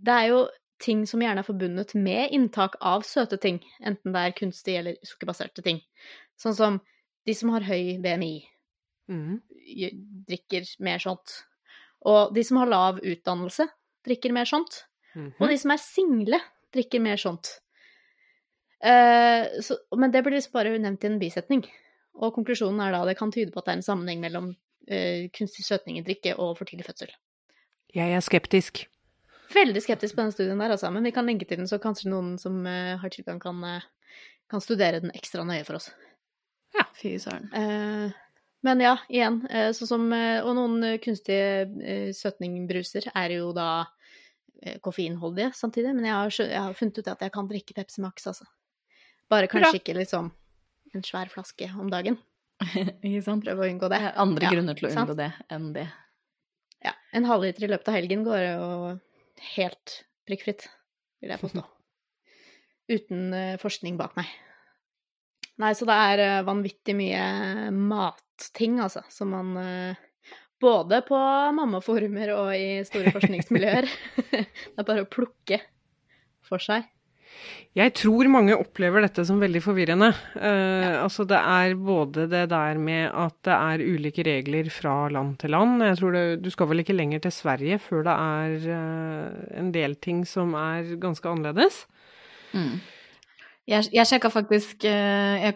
det er jo ting som gjerne er forbundet med inntak av søte ting, enten det er kunstig eller sukkerbaserte ting. Sånn som de som har høy BMI, mm. drikker mer sånt. Og de som har lav utdannelse, drikker mer sånt. Mhm. Og de som er single, drikker mer sånt. Uh, så, men det blir liksom bare nevnt i en bisetning. Og konklusjonen er da det kan tyde på at det er en sammenheng mellom uh, kunstig søtning i drikke og for tidlig fødsel. Jeg er skeptisk. Veldig skeptisk på den studien der, altså, men vi kan linke til den, så kanskje noen som uh, har tilgang, kan, uh, kan studere den ekstra nøye for oss. Ja, Fy søren. Eh, men ja, igjen, eh, sånn som Og noen kunstige søtningbruser er jo da koffeinholdige samtidig, men jeg har, jeg har funnet ut at jeg kan drikke Pepsi Max, altså. Bare kanskje ikke liksom en svær flaske om dagen. Ikke sant? Prøve å unngå Det det. andre Ja, grunner til å sant? unngå det enn det. Ja, en halvliter i løpet av helgen går jo helt prikkfritt, vil jeg påstå. Uten eh, forskning bak meg. Nei, så det er eh, vanvittig mye matting, altså, som man eh, Både på mammaforumer og i store forskningsmiljøer. det er bare å plukke for seg. Jeg tror mange opplever dette som veldig forvirrende. Eh, Altså det er både det der med at det er ulike regler fra land til land. Jeg tror det, Du skal vel ikke lenger til Sverige før det er eh, en del ting som er ganske annerledes. Mm. Jeg, jeg sjekka faktisk eh, jeg,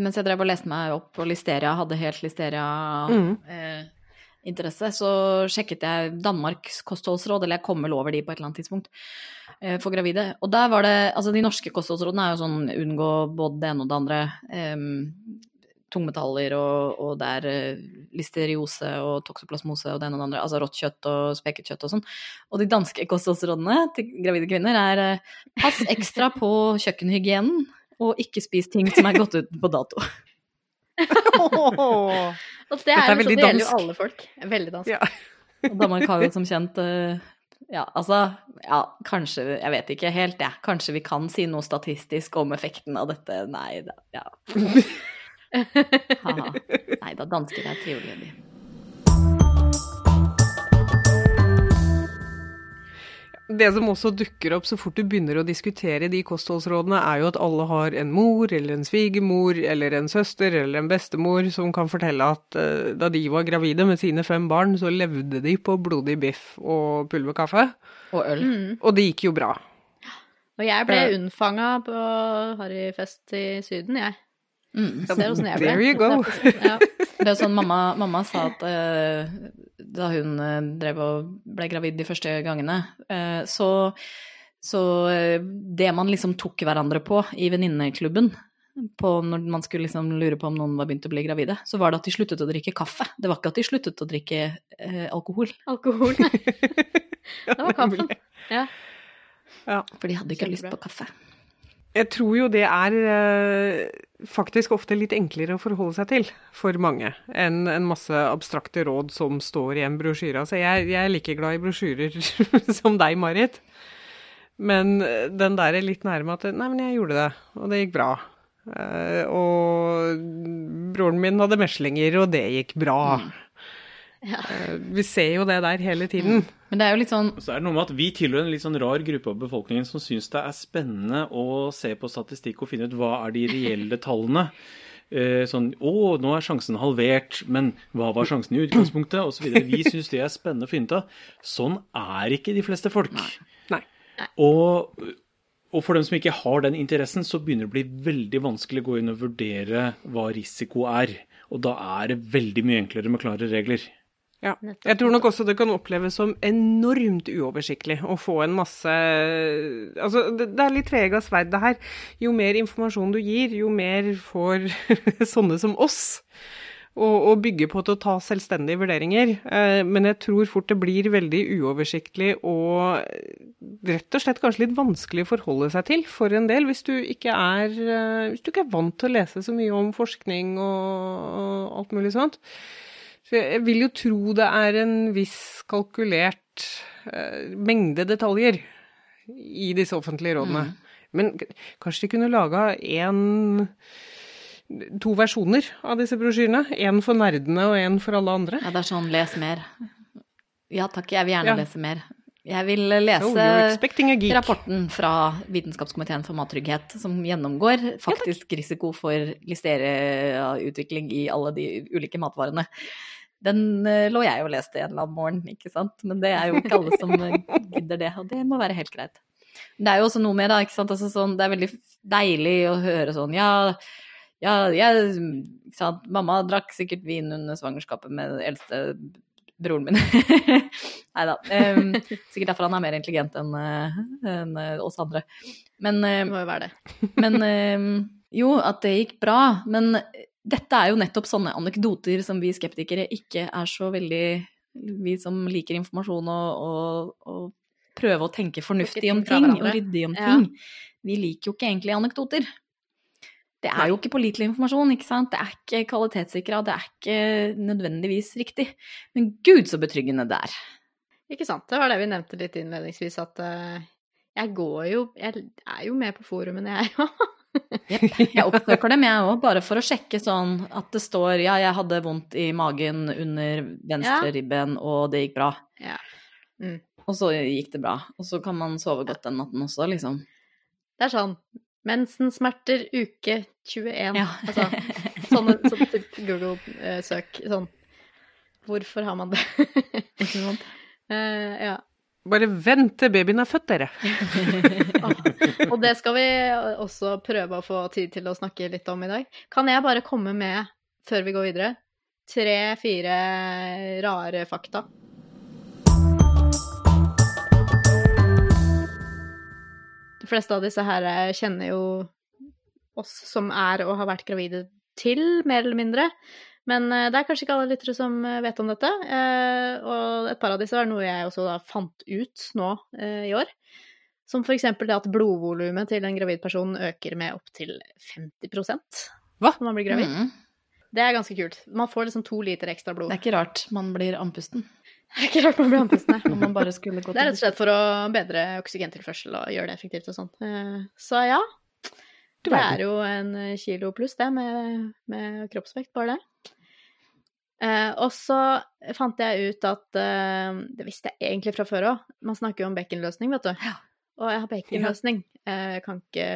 Mens jeg drev og leste meg opp på Listeria, hadde helt Mm. Listeria-interesse, så sjekket jeg Danmarks kostholdsråd, eller jeg kom vel over de på et eller annet tidspunkt, eh, for gravide. Og der var det Altså, de norske kostholdsrådene er jo sånn unngå både det ene og det andre. Um, tungmetaller, og, og det er eh, listeriose og toksoplasmose og det ene og det andre, altså rått kjøtt og speket kjøtt og sånn. Og de danske kostholdsrådene til gravide kvinner er eh, pass ekstra på kjøkkenhygienen, og ikke spis ting som er gått ut på dato. Og det, Dette er er veldig dansk. det gjelder jo alle folk. Veldig dansk. Ja. Og Danmark har jo som kjent eh, Ja, altså Ja, kanskje Jeg vet ikke helt, jeg. Kanskje vi kan si noe statistisk om effekten av dette. Nei da. Ja. Nei da, dansker er trivelige, de. Det som også dukker opp så fort du begynner å diskutere de kostholdsrådene, er jo at alle har en mor eller en svigermor eller en søster eller en bestemor som kan fortelle at uh, da de var gravide med sine fem barn, så levde de på blodig biff og pulverkaffe. Og øl. Mm. Og det gikk jo bra. Og jeg ble Eh. unnfanga på harryfest i Syden, jeg. Mm. Ser åssen jeg ble. There you go. Ja. Det er sånn mamma, mamma sa at eh, da hun eh, drev og ble gravid de første gangene, eh, så, så eh, det man liksom tok hverandre på i venninneklubben, når man skulle liksom lure på om noen var begynt å bli gravide, så var det at de sluttet å drikke kaffe. Det var ikke at de sluttet å drikke eh, alkohol, Alkohol, nei. Det var kaffen. Ja. for de hadde ikke lyst på kaffe. Jeg tror jo det er eh, faktisk ofte litt enklere å forholde seg til for mange enn en masse abstrakte råd som står i en brosjyre. Altså, jeg, jeg er like glad i brosjyrer som deg, Marit. Men eh, den der er litt nærme at Nei, men jeg gjorde det, og det gikk bra. Eh, og broren min hadde meslinger, og det gikk bra. Eh, vi ser jo det der hele tiden. Men det er jo litt sånn Så er det noe med at Vi tilhører en litt sånn rar gruppe av befolkningen som syns det er spennende å se på statistikk og finne ut hva er de reelle tallene. Eh, sånn Å, nå er sjansen halvert, men hva var sjansen i utgangspunktet? Og så videre. Vi syns det er spennende å finne ut av. Sånn er ikke de fleste folk. Nei. Og, og for dem som ikke har den interessen, så begynner det å bli veldig vanskelig å gå inn og vurdere hva risiko er. Og da er det veldig mye enklere med klare regler. Ja. Jeg tror nok også det kan oppleves som enormt uoversiktlig å få en masse Altså, det, det er litt tvega sverd, det her. Jo mer informasjon du gir, jo mer får sånne som oss å, bygge på til å ta selvstendige vurderinger. Eh, men jeg tror fort det blir veldig uoversiktlig og rett og slett kanskje litt vanskelig å forholde seg til for en del, hvis du ikke er, eh, hvis du ikke er vant til å lese så mye om forskning og, og alt mulig sånt. Så jeg vil jo tro det er en viss kalkulert uh, mengde detaljer i disse offentlige rådene. Men kanskje de kunne laga én To versjoner av disse brosjyrene. Én for nerdene og én for alle andre. Ja, det er sånn les mer. Ja takk, jeg vil gjerne Ja. lese mer. Jeg vil lese expecting a geek. rapporten fra Vitenskapskomiteen for mattrygghet, som gjennomgår faktisk risiko for listereutvikling i alle de ulike matvarene. Den eh, lå jeg og leste en eller annen morgen, ikke sant. Men det er jo ikke alle som eh, gidder det, og det må være helt greit. Men det er jo også noe med da, ikke sant. Altså, sånn, det er veldig deilig å høre sånn ja, ja, jeg ikke sant? Mamma drakk sikkert vin under svangerskapet med den eldste broren min. Nei da. sikkert derfor han er mer intelligent enn en eh, oss andre. Men, Det må jo være det. men um, jo, at det gikk bra. Men dette er jo nettopp sånne anekdoter som vi skeptikere ikke er så veldig Vi som liker informasjon og, og, og prøve å tenke fornuftig om ting og ryddig om Ja. ting. Vi liker jo ikke egentlig anekdoter. Det er jo ikke pålitelig informasjon, ikke sant. Det er ikke kvalitetssikra, det er ikke nødvendigvis riktig. Men gud så betryggende det er. Ikke sant. Det var det vi nevnte litt innledningsvis, at eh, jeg går jo Jeg er jo med på forumene, jeg òg. Jepp. Jeg oppsøker dem, jeg òg, bare for å sjekke sånn at det står ja, jeg hadde vondt i magen under venstre Ja. ribben, og det gikk bra. Ja. Mm. Og så gikk det bra. Og så kan man sove godt den natten også, liksom. Det er sånn mensensmerter uke 21. Ja. Altså sånne, sånne type Google-søk. Sånn Hvorfor har man det? Ikke sant? Eh, ja. Bare vent til babyen er født, dere. Og det skal vi også prøve å få tid til å snakke litt om i dag. Kan jeg bare komme med, før vi går videre, tre-fire rare fakta? De fleste av disse her eh, kjenner jo oss som er og har vært gravide til, mer eller mindre. Men eh, det er kanskje ikke alle lyttere som eh, vet om dette. eh, Og et par av disse er noe jeg også da fant ut nå i år. Som eksempel det at blodvolumet til en gravid person øker med opptil 50 Hva? når man blir gravid. Mm. Det er ganske kult. Man får liksom to liter ekstra blod. Det er ikke rart man blir andpusten. Det er ikke rart man blir andpusten. nei. Om man bare skulle gått Det er rett og slett for å bedre oksygentilførsel og gjøre det effektivt og sånn. Så ja, det er jo en kilo pluss det med, med kroppsvekt, bare det. Eh, og så fant jeg ut at eh, Det visste jeg egentlig fra før òg. Man snakker jo om bekkenløsning, vet du. Ja. Og jeg har bekkenløsning. Ja. Jeg kan ikke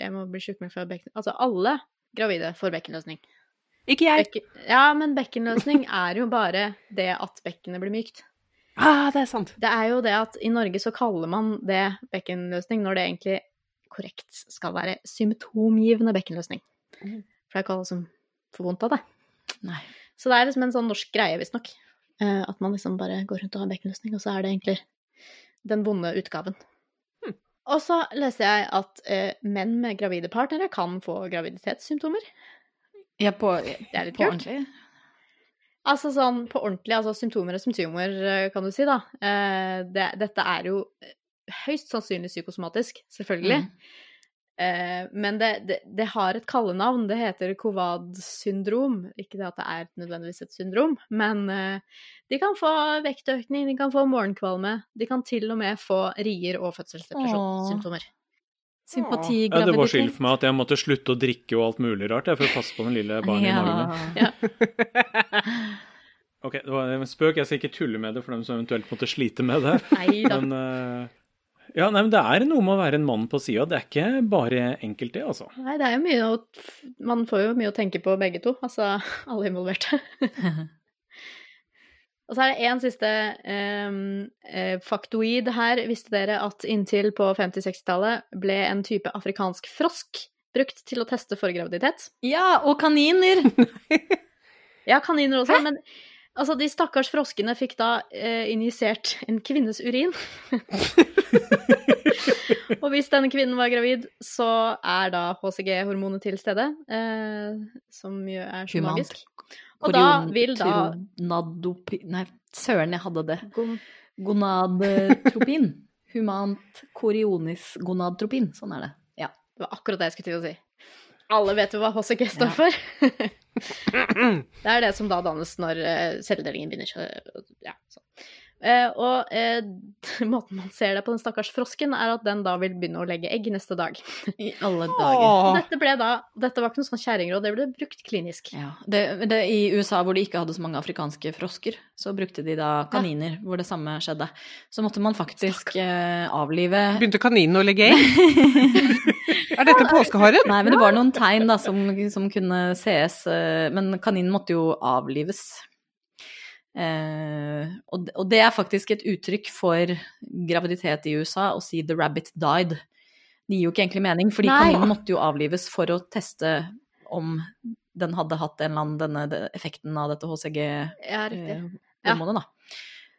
Jeg må bli sjukmeldt fra bekken... Altså alle gravide får bekkenløsning. Ikke jeg. Bekken, ja, men bekkenløsning er jo bare det at bekkenet blir mykt. Ah, det er sant. Det er jo det at i Norge så kaller man det bekkenløsning når det egentlig korrekt skal være symptomgivende bekkenløsning. Mhm. For det er ikke alle som får vondt av det. Nei. Så det er liksom en sånn norsk greie, visstnok. Uh, At man liksom bare går rundt og har bekkenløsning, og så er det egentlig den vonde utgaven. Hmm. Og så leser jeg at uh, menn med gravide partnere kan få graviditetssymptomer. Ja, på, Det er litt på kult. ordentlig. Altså sånn på ordentlig, altså symptomer og symptomer, eh, kan du si, da. Uh, det, dette er jo høyst sannsynlig psykosomatisk, selvfølgelig. Mm. Eh, men det, det, det har et kallenavn. Det heter Kovad-syndrom. Ikke det at det er nødvendigvis et syndrom, men eh, de kan få vektøkning, de kan få morgenkvalme. De kan til og med få rier og fødselsdepresjonssymptomer. Sympati, Ja, det var skyld for meg at jeg måtte slutte å drikke og alt mulig rart jeg, for å passe på den lille barnet i magen. Ja. Ok, det var en spøk. Jeg skal ikke tulle med det for dem som eventuelt måtte slite med det. Neida. Men eh, ja, nei, men det er noe med å være en mann på sida. Det er ikke bare enkelt, det, altså. Nei, det er jo mye å Man får jo mye å tenke på begge to, altså alle involverte. Og så er det én siste ehm, eh, faktoid her. Visste dere at inntil på 50-60-tallet ble en type afrikansk frosk brukt til å teste for graviditet? ja, og kaniner! Ja, kaniner også, men altså, de stakkars froskene fikk da eh, injisert en kvinnes urin. Og hvis denne kvinnen var gravid, så er da HCG-hormonet til stede, eh, som jo er så Humant. magisk. Og da vil da Nadopi... Nei, søren, jeg hadde det. gon- Gonadtropin. Humant korionis gonadtropin. Sånn er det. Ja. Det var akkurat det jeg skulle til å si. Alle vet jo hva HCG står for. det er det som da dannes når eh, celledelingen begynner. Ja, sånn. Eh, og eh, måten man ser det på den stakkars frosken, er at den da vil begynne å legge egg neste dag. I alle dager. Åh. Dette ble da, dette var ikke noe sånn kjerringråd, det ble brukt klinisk. Ja, det, det, I USA hvor de ikke hadde så mange afrikanske frosker, så brukte de da kaniner hvor det samme skjedde. Så måtte man faktisk eh, avlive Begynte kaninen å legge egg? er dette påskeharen? Nei, men det var noen tegn da som, som kunne sees, eh, men kaninen måtte jo avlives. Eh, og, og det er faktisk et uttrykk for graviditet i USA å si 'the rabbit died'. Det gir jo ikke egentlig mening, fordi kaninen måtte jo avlives for å teste om den hadde hatt en eller annen denne effekten av dette HCG Ja, riktig. eh, da.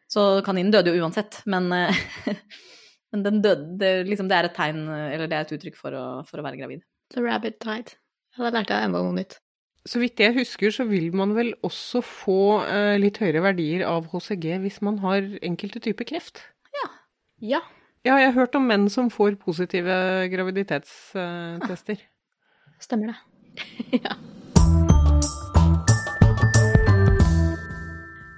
Så kaninen døde jo uansett, men, eh, men den døde, det, liksom, det er et tegn, eller det er et uttrykk for å, for å være gravid. The rabbit died. Ja, da lærte jeg enda noe nytt. Så vidt jeg husker, så vil man vel også få eh, litt høyere verdier av HCG hvis man har enkelte typer kreft. Ja. Ja, jeg har hørt om menn som får positive graviditetstester. Stemmer det. ja.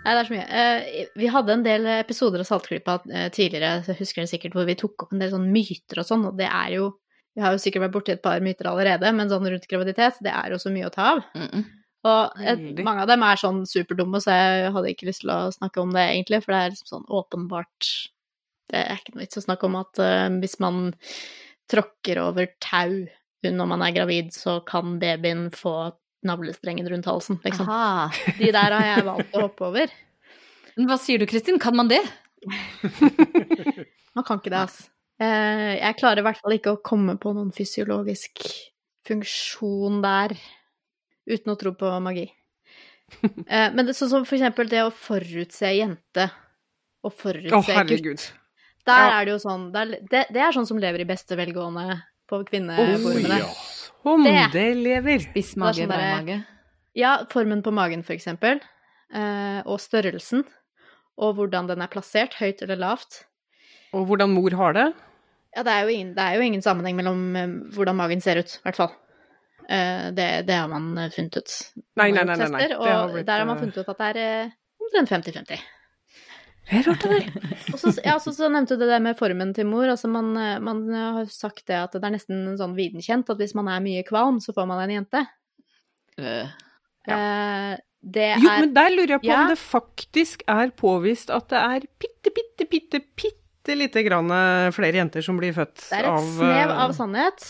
Nei, det er så mye. Eh, vi hadde en del episoder av Saltklypa eh, tidligere, så husker dere sikkert, hvor vi tok opp en del sånne myter og sånn, og det er jo Vi har jo sikkert vært borti et par myter allerede, men sånn rundt graviditet, det er jo så mye å ta av. Mm -mm. Og et, mange av dem er sånn superdumme, så jeg hadde ikke lyst til å snakke om det egentlig, for det er liksom sånn åpenbart Det er ikke noe vits å snakke om at uh, hvis man tråkker over tau når man er gravid, så kan babyen få navlestrengen rundt halsen, liksom. Aha. De der har jeg valgt å hoppe over. Men hva sier du, Kristin? Kan man det? Man kan ikke det, ass. Eh, Jeg klarer i hvert fall ikke å komme på noen fysiologisk funksjon der, uten å tro på magi. Eh, Men det sånn som for eksempel det å forutse jente, og forutse gutt. herregud. Der Ja. er det jo sånn det er, det, det er sånn som lever i beste velgående på Å, Oh, ja. Om Det- det lever! Spiss mage, sånn der, mage. Ja, formen på magen, for eksempel. Eh, og størrelsen. Og hvordan den er plassert, høyt eller lavt. Og hvordan mor har det. Ja, det er jo ingen, det er jo ingen sammenheng mellom eh, hvordan magen ser ut, i hvert fall. Eh, det, det har man eh, funnet ut. Nei, nei, nei. nei, nei. tester, Det har Og blitt, der har man funnet ut at det er omtrent 50-50. Det er rart, det der. Og så, ja, så, så nevnte du det med formen til mor. Altså man, man har sagt det at det er nesten sånn videnkjent at hvis man er mye kvalm, så får man en jente. Eh, det Jo, er men der lurer jeg på Ja. om det faktisk er påvist at det er bitte, bitte, bitte, bitte lite grann eh, flere jenter som blir født Det er et av snev eh, av sannhet.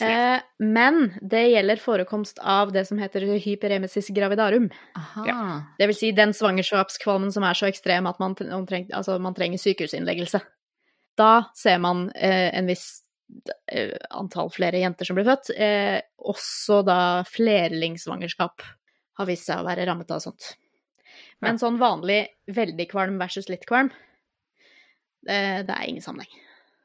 Eh, men det gjelder forekomst av det som heter hyperemesis gravidarum. Aha. Det vil si den svangerskapskvalmen som er så ekstrem at man, omtrent- altså man trenger sykehusinnleggelse. Da ser man eh, en viss eh, antall flere jenter som blir født. Eh, også da flerlingsvangerskap har vist seg å være rammet av sånt. Men sånn vanlig veldig kvalm versus litt kvalm, det, det er ingen sammenheng.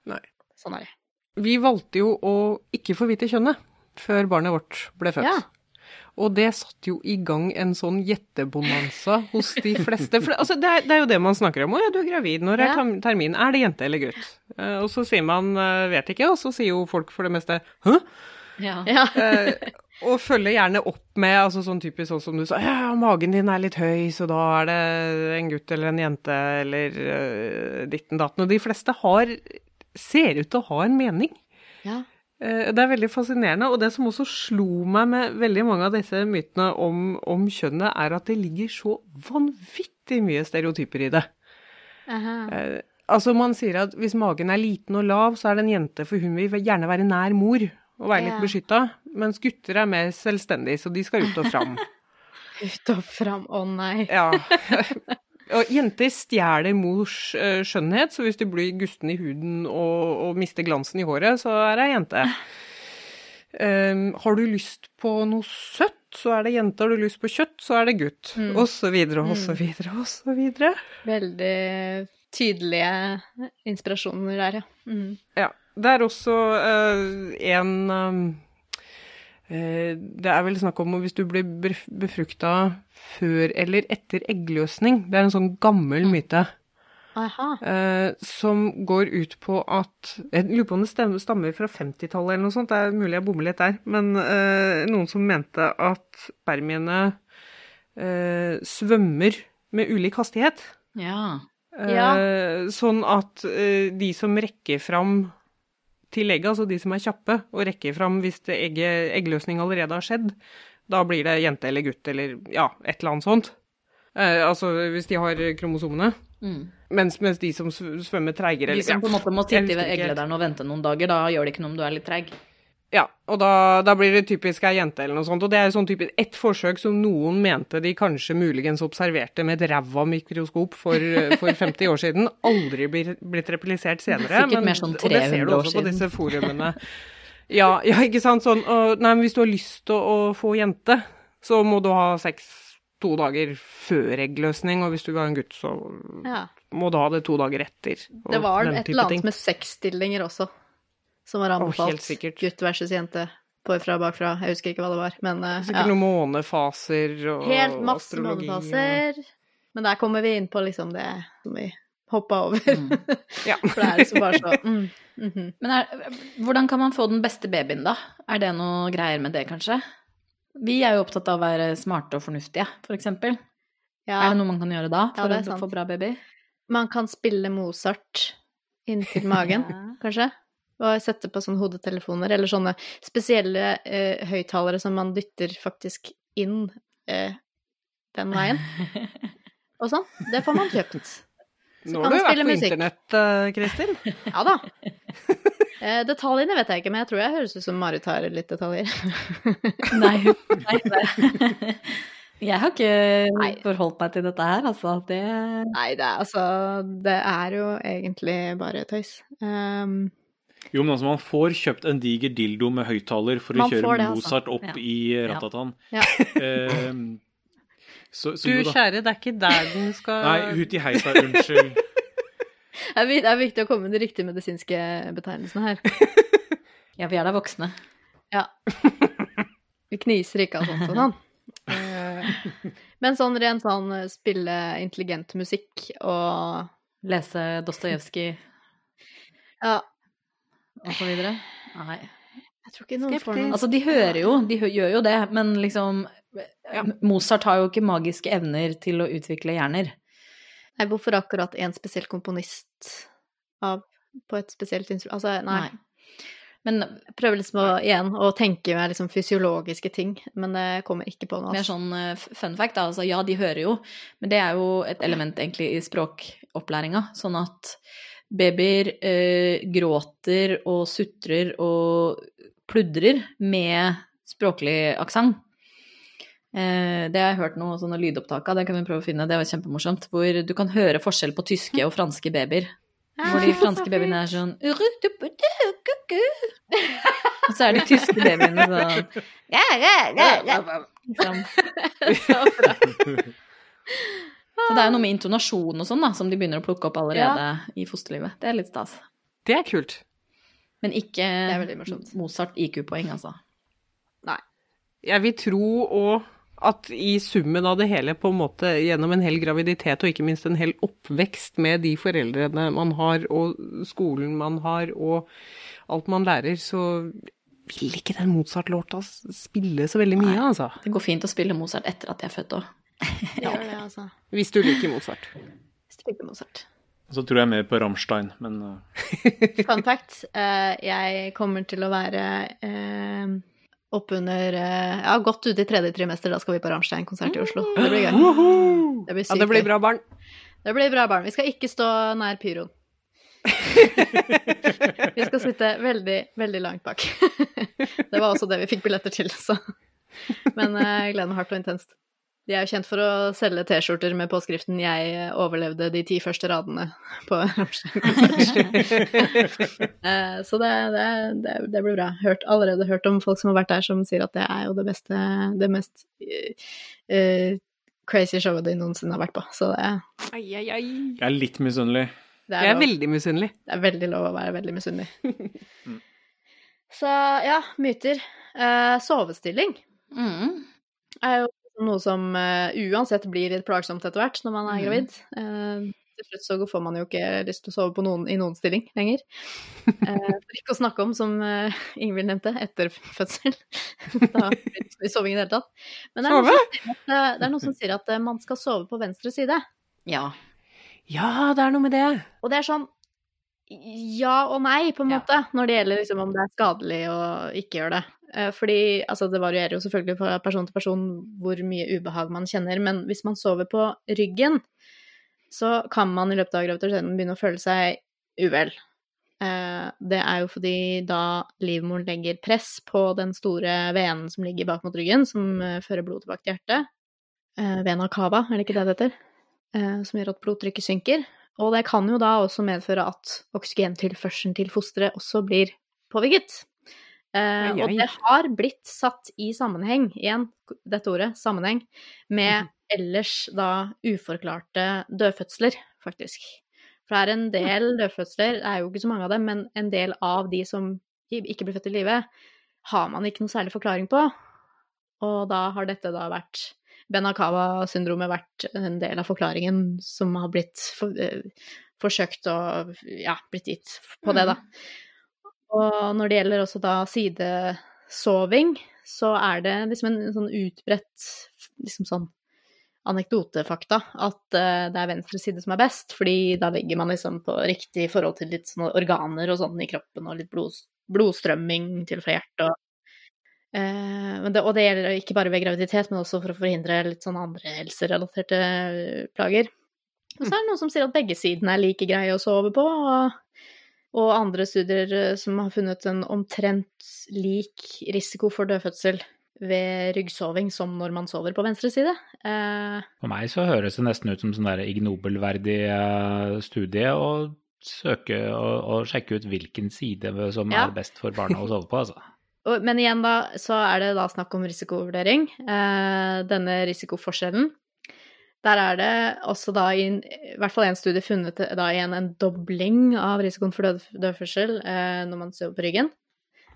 Nei. Sånn er det. Vi valgte jo å ikke få vite kjønnet før barnet vårt ble født. Ja. Og det satte jo i gang en sånn gjettebonanza hos de fleste. For altså, det, er, det er jo det man snakker om. 'Å ja, du er gravid. Når er termin? Er det jente eller gutt?' Eh, og så sier man eh, 'vet ikke', og så sier jo folk for det meste 'hæ?' Ja. Ja. Eh, og følger gjerne opp med altså sånn typisk sånn som du sa, ja, magen din er litt høy, så da er det en gutt eller en jente eller uh, ditten datten. Og de fleste har, ser ut til å ha en mening. ja. Uh, det er veldig fascinerende. Og det som også slo meg med veldig mange av disse mytene om, om kjønnet, er at det ligger så vanvittig mye stereotyper i det. Aha. Eh, altså Man sier at hvis magen er liten og lav, så er det en jente, for hun vil gjerne være nær mor og være litt Ja. beskytta. Mens gutter er mer selvstendige, så de skal ut og fram. Ut og fram, å nei. Ja. Og jenter stjeler mors eh, skjønnhet, så hvis du blir gusten i huden og, og mister glansen i håret, så er det ei jente. Um, har du lyst på noe søtt, så er det jente. Har du lyst på kjøtt, så er det gutt. Mm. Og så videre, og så videre, og så videre. Veldig tydelige inspirasjoner der, ja. Mm. Ja. Det er også uh, en um, uh, Det er vel snakk om hvis du blir bef- befrukta før eller etter eggløsning. Det er en sånn gammel myte. Aha. eh, som går ut på at Jeg lurer på om det stammer fra 50-tallet eller noe sånt. Det er mulig jeg bommer litt der. Men noen som mente at spermiene svømmer med ulik hastighet. Ja. Ja. Sånn at de som rekker fram til egget, altså de som er kjappe, og rekker fram hvis egget, eggløsning allerede har skjedd, da blir det jente eller gutt eller ja, et eller annet sånt. Eh, altså hvis de har kromosomene. Mm. Mens, mens de som svømmer treigere De som på en måte må sitte ved egglederen og vente noen dager, da gjør det ikke noe om du er litt treig. Ja, og da, da blir det typisk ei jente eller noe sånt. Og det er sånn typisk ett forsøk som noen mente de kanskje muligens observerte med et ræva mikroskop for, for 50 år siden. Aldri blir, blitt replisert senere. Sikkert mer sånn 300 år siden. og det ser du også på disse forumene. Ja, ja ikke sant. Sånn, og, nei, men hvis du har lyst til å, å få jente, så må du ha sex to dager før eggløsning, og hvis du vil ha en gutt, så Ja. må du ha det to dager etter. og Det var den et type eller ting. annet med sexstillinger også, som var anbefalt. sikkert. Gutt versus jente. Forfra og bakfra. Jeg husker ikke hva det var, men uh, Sikkert ja. noen månefaser og Helt masse astrologi og- månefaser. Men der kommer vi inn på liksom det som vi hoppa over. Mm. Ja. For det er liksom bare så mm, mhm. Men er, hvordan kan man få den beste babyen, da? Er det noe greier med det, kanskje? Vi er jo opptatt av å være smarte og fornuftige, for eksempel. Ja, Er det noe man kan gjøre da for er å få bra baby? man kan spille Mozart inntil magen, kanskje. Og sette på sånne hodetelefoner, eller sånne spesielle eh, høyttalere som man dytter faktisk inn eh, den veien. Og sånn. Det får man kjøpt. Så Nå har du vært på musikk. internett, eh, Kristin. Ja da. Eh, detaljene vet jeg ikke, men jeg tror jeg høres ut som Marit har litt detaljer. Nei, nei, nei. Jeg har ikke Nei. forholdt meg til dette her, altså. Det Nei, det er altså Det er jo egentlig bare tøys. Um, Jo, men altså, man får kjøpt en diger dildo med høyttaler for å kjøre det, altså. Mozart opp Ja. i ratatan. Ja. Ehm, så, så Du jo kjære, det er ikke der den skal Nei, huti heisa, unnskyld. er, det er viktig å komme med de riktige medisinske betegnelsene her. Ja, vi er da voksne. Ja. Vi kniser ikke av sånt og sånn. Eh, Men sånn rent sånn eh, spille intelligent musikk og Lese Dostojevskij Ja, og så videre? Nei. jeg tror ikke noen får noen Altså, de hører jo, de hø gjør jo det, men liksom Mozart har jo ikke magiske evner til å utvikle hjerner. Nei, hvorfor akkurat en spesiell komponist av, på et spesielt instrument? Altså, nei. Nei. Men Jeg prøver liksom å, igjen å tenke meg liksom fysiologiske ting, men det kommer ikke på noe. mer altså. sånn eh, fun fact, da. Altså, ja, de hører jo, men det er jo et element egentlig i språkopplæringa. Sånn at babyer eh, gråter og sutrer og pludrer med språklig aksent. Eh, det har jeg hørt noe sånne lydopptak av, det kan vi prøve å finne, det var kjempemorsomt. Hvor du kan høre forskjell på tyske og franske babyer. Hvor de franske babyene er sånn Og så er de tyske babyene sånn. Så det er jo noe med intonasjon og sånn da, som de begynner å plukke opp allerede i fosterlivet. Det er litt stas. Det er kult. Men ikke. Mozart IQ-poeng, altså. Jeg vil tro og at i summen av det hele, på en måte gjennom en hel graviditet og ikke minst en hel oppvekst med de foreldrene man har og skolen man har og alt man lærer, så vil ikke den Mozart-låta spille så veldig mye, altså. Det går fint å spille Mozart etter at de er født òg. Det gjør det, altså. Hvis du liker Mozart. Spilte Mozart. Så tror jeg mer på Rammstein, men eh, Fun fact, eh, jeg kommer til å være eh, oppunder Ja, godt ute i tredje trimester, da skal vi på Rammstein-konsert i Oslo. Det blir gøy. Det blir Ja, sykt det blir bra, barn. Det blir bra, barn. Vi skal ikke stå nær pyroen. vi skal sitte veldig, veldig langt bak. det var også det vi fikk billetter til, så. Men uh, gleden hardt og intenst. De er jo kjent for å selge T-skjorter med påskriften 'Jeg overlevde de ti første radene' på. Eh, Så det, det, det, det blir bra. Hørt, allerede hørt om folk som har vært der, som sier at det er jo det beste, det mest eh, eh, crazy showet de noensinne har vært på. Så det, Ai, ai, ai. jeg er litt misunnelig. det Jeg er lov. veldig misunnelig. Det er veldig lov å være veldig misunnelig. Så ja, myter. Uh, sovestilling Mm. er jo noe som uh, uansett blir litt plagsomt etter hvert når man er Mhm. gravid. Uh, til slutt så får man jo ikke lyst til å sove på noen, i noen stilling lenger. Uh, for ikke å snakke om, som uh, Ingvild nevnte, etter fødsel. da blir det ikke soving i det hele tatt. Men det er, at, det er noen som sier at man skal sove på venstre side. Ja. Ja, det er noe med det. Og det er sånn ja og nei, på en Ja. måte, når det gjelder liksom om det er skadelig å ikke gjøre det. Eh, Fordi altså, det varierer jo selvfølgelig fra person til person hvor mye ubehag man kjenner, men hvis man sover på ryggen, så kan man i løpet av graviditeten begynne å føle seg uvel. Eh, Det er jo fordi da livmoren legger press på den store venen som ligger bak mot ryggen, som eh, fører blod tilbake til hjertet. Vena cava, er det ikke det det heter? Som gjør at blodtrykket synker. Og det kan jo da også medføre at oksygentilførselen til fosteret også blir påvirket. Ai. og det har blitt satt i sammenheng, igjen dette ordet, sammenheng, med ellers da uforklarte dødfødsler, faktisk. For det er en del dødfødsler, det er jo ikke så mange av dem, men en del av de som ikke blir født i live, har man ikke noe særlig forklaring på. Og da har dette da vært Benakawa-syndromet vært en del av forklaringen som har blitt for, eh, forsøkt og ja, blitt gitt på det, da. Og når det gjelder også da sidesoving, så er det liksom en sånn utbredt liksom sånn anekdotefakta at eh, det er venstre side som er best, fordi da legger man liksom på riktig forhold til litt sånne organer og sånn i kroppen, og litt blod, blodstrømming til fra hjertet og Eh, det, og det gjelder ikke bare ved graviditet, men også for å forhindre litt sånn andre helserelaterte plager. Og så er det noen som sier at begge sidene er like greie å sove på, og, og andre studier eh, som har funnet en omtrent lik risiko for dødfødsel ved ryggsoving som når man sover på venstre side. Eh, For meg så høres det nesten ut som sånn der ignobelverdig eh, studie å søke og, og sjekke ut hvilken side som Ja. er best for barna å sove på, altså. Men igjen da, så er det da snakk om risikovurdering. Eh, denne risikoforskjellen. Der er det også da i, i hvert fall en studie funnet da igjen en dobling av risikoen for død, dødfødsel eh, når man sover på ryggen,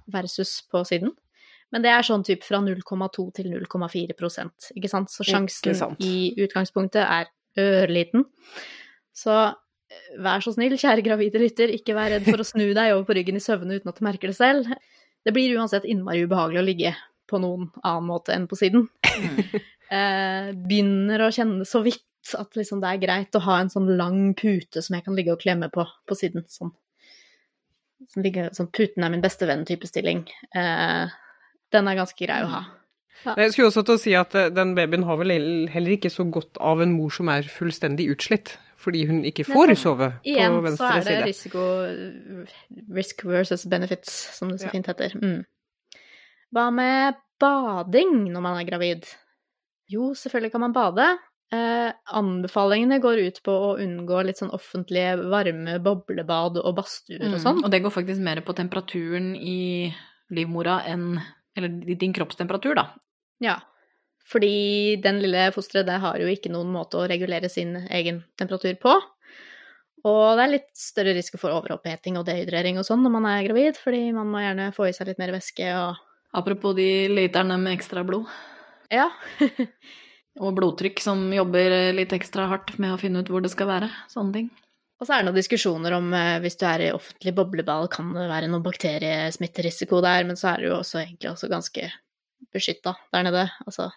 versus på siden. Men det er sånn typ fra 0,2 til 0,4% ikke sant? Så sjansen sant. i utgangspunktet er ørliten. Så eh, vær så snill, kjære gravide lytter, ikke vær redd for å snu deg over på ryggen i søvne uten at du merker det selv. Det blir uansett innmari ubehagelig å ligge på noen annen måte enn på siden. eh, begynner å kjenne så vidt at liksom det er greit å ha en sånn lang pute som jeg kan ligge og klemme på på siden. Sånn, som ligger, sånn puten er min beste venn-type stilling. Eh, den er ganske grei å ha. Jeg skulle også til å si at eh, den babyen har vel heller ikke så godt av en mor som er fullstendig utslitt, fordi hun ikke får Nei, sove på venstre side. Igjen så er det risiko Risk versus benefits, som det så Ja. fint heter. Mm. Hva med bading når man er gravid? Jo, selvfølgelig kan man bade. Eh, anbefalingene går ut på å unngå litt sånn offentlige varme boblebad og badstuer og sånn. Mm. Og det går faktisk mer på temperaturen i livmora enn Eller din kroppstemperatur, da. Ja. Fordi den lille fosteret, det har jo ikke noen måte å regulere sin egen temperatur på. Og det er litt større risiko for overoppheting og dehydrering og sånn når man er gravid, fordi man må gjerne få i seg litt mer væske og Apropos de literne med ekstra blod. Ja. Og blodtrykk som jobber litt ekstra hardt med å finne ut hvor det skal være. Sånne ting. Og så er det noen diskusjoner om eh, hvis du er i offentlig bobleball, kan det være noen bakteriesmitterisiko der, men så er det jo også egentlig også ganske beskytta der nede. Altså,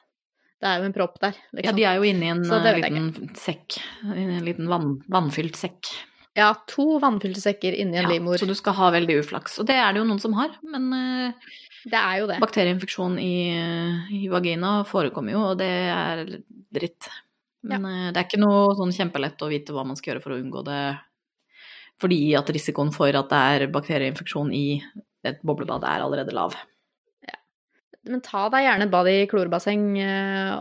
det er jo en propp der, Ja, liksom. de er jo inni en eh, liten sekk. I en liten vann, vannfylt sekk. Ja, to vannfylte sekker inni en Ja, livmor. så du skal ha veldig uflaks. Og det er det jo noen som har, men eh, Det er jo det. bakterieinfeksjon i, eh, i vagina forekommer jo, og det er dritt. Men ja. det er ikke noe sånn kjempelett å vite hva man skal gjøre for å unngå det, fordi at risikoen for at det er bakterieinfeksjon i et boblebad er allerede lav. Men ta deg gjerne et bad i klorbasseng, eh,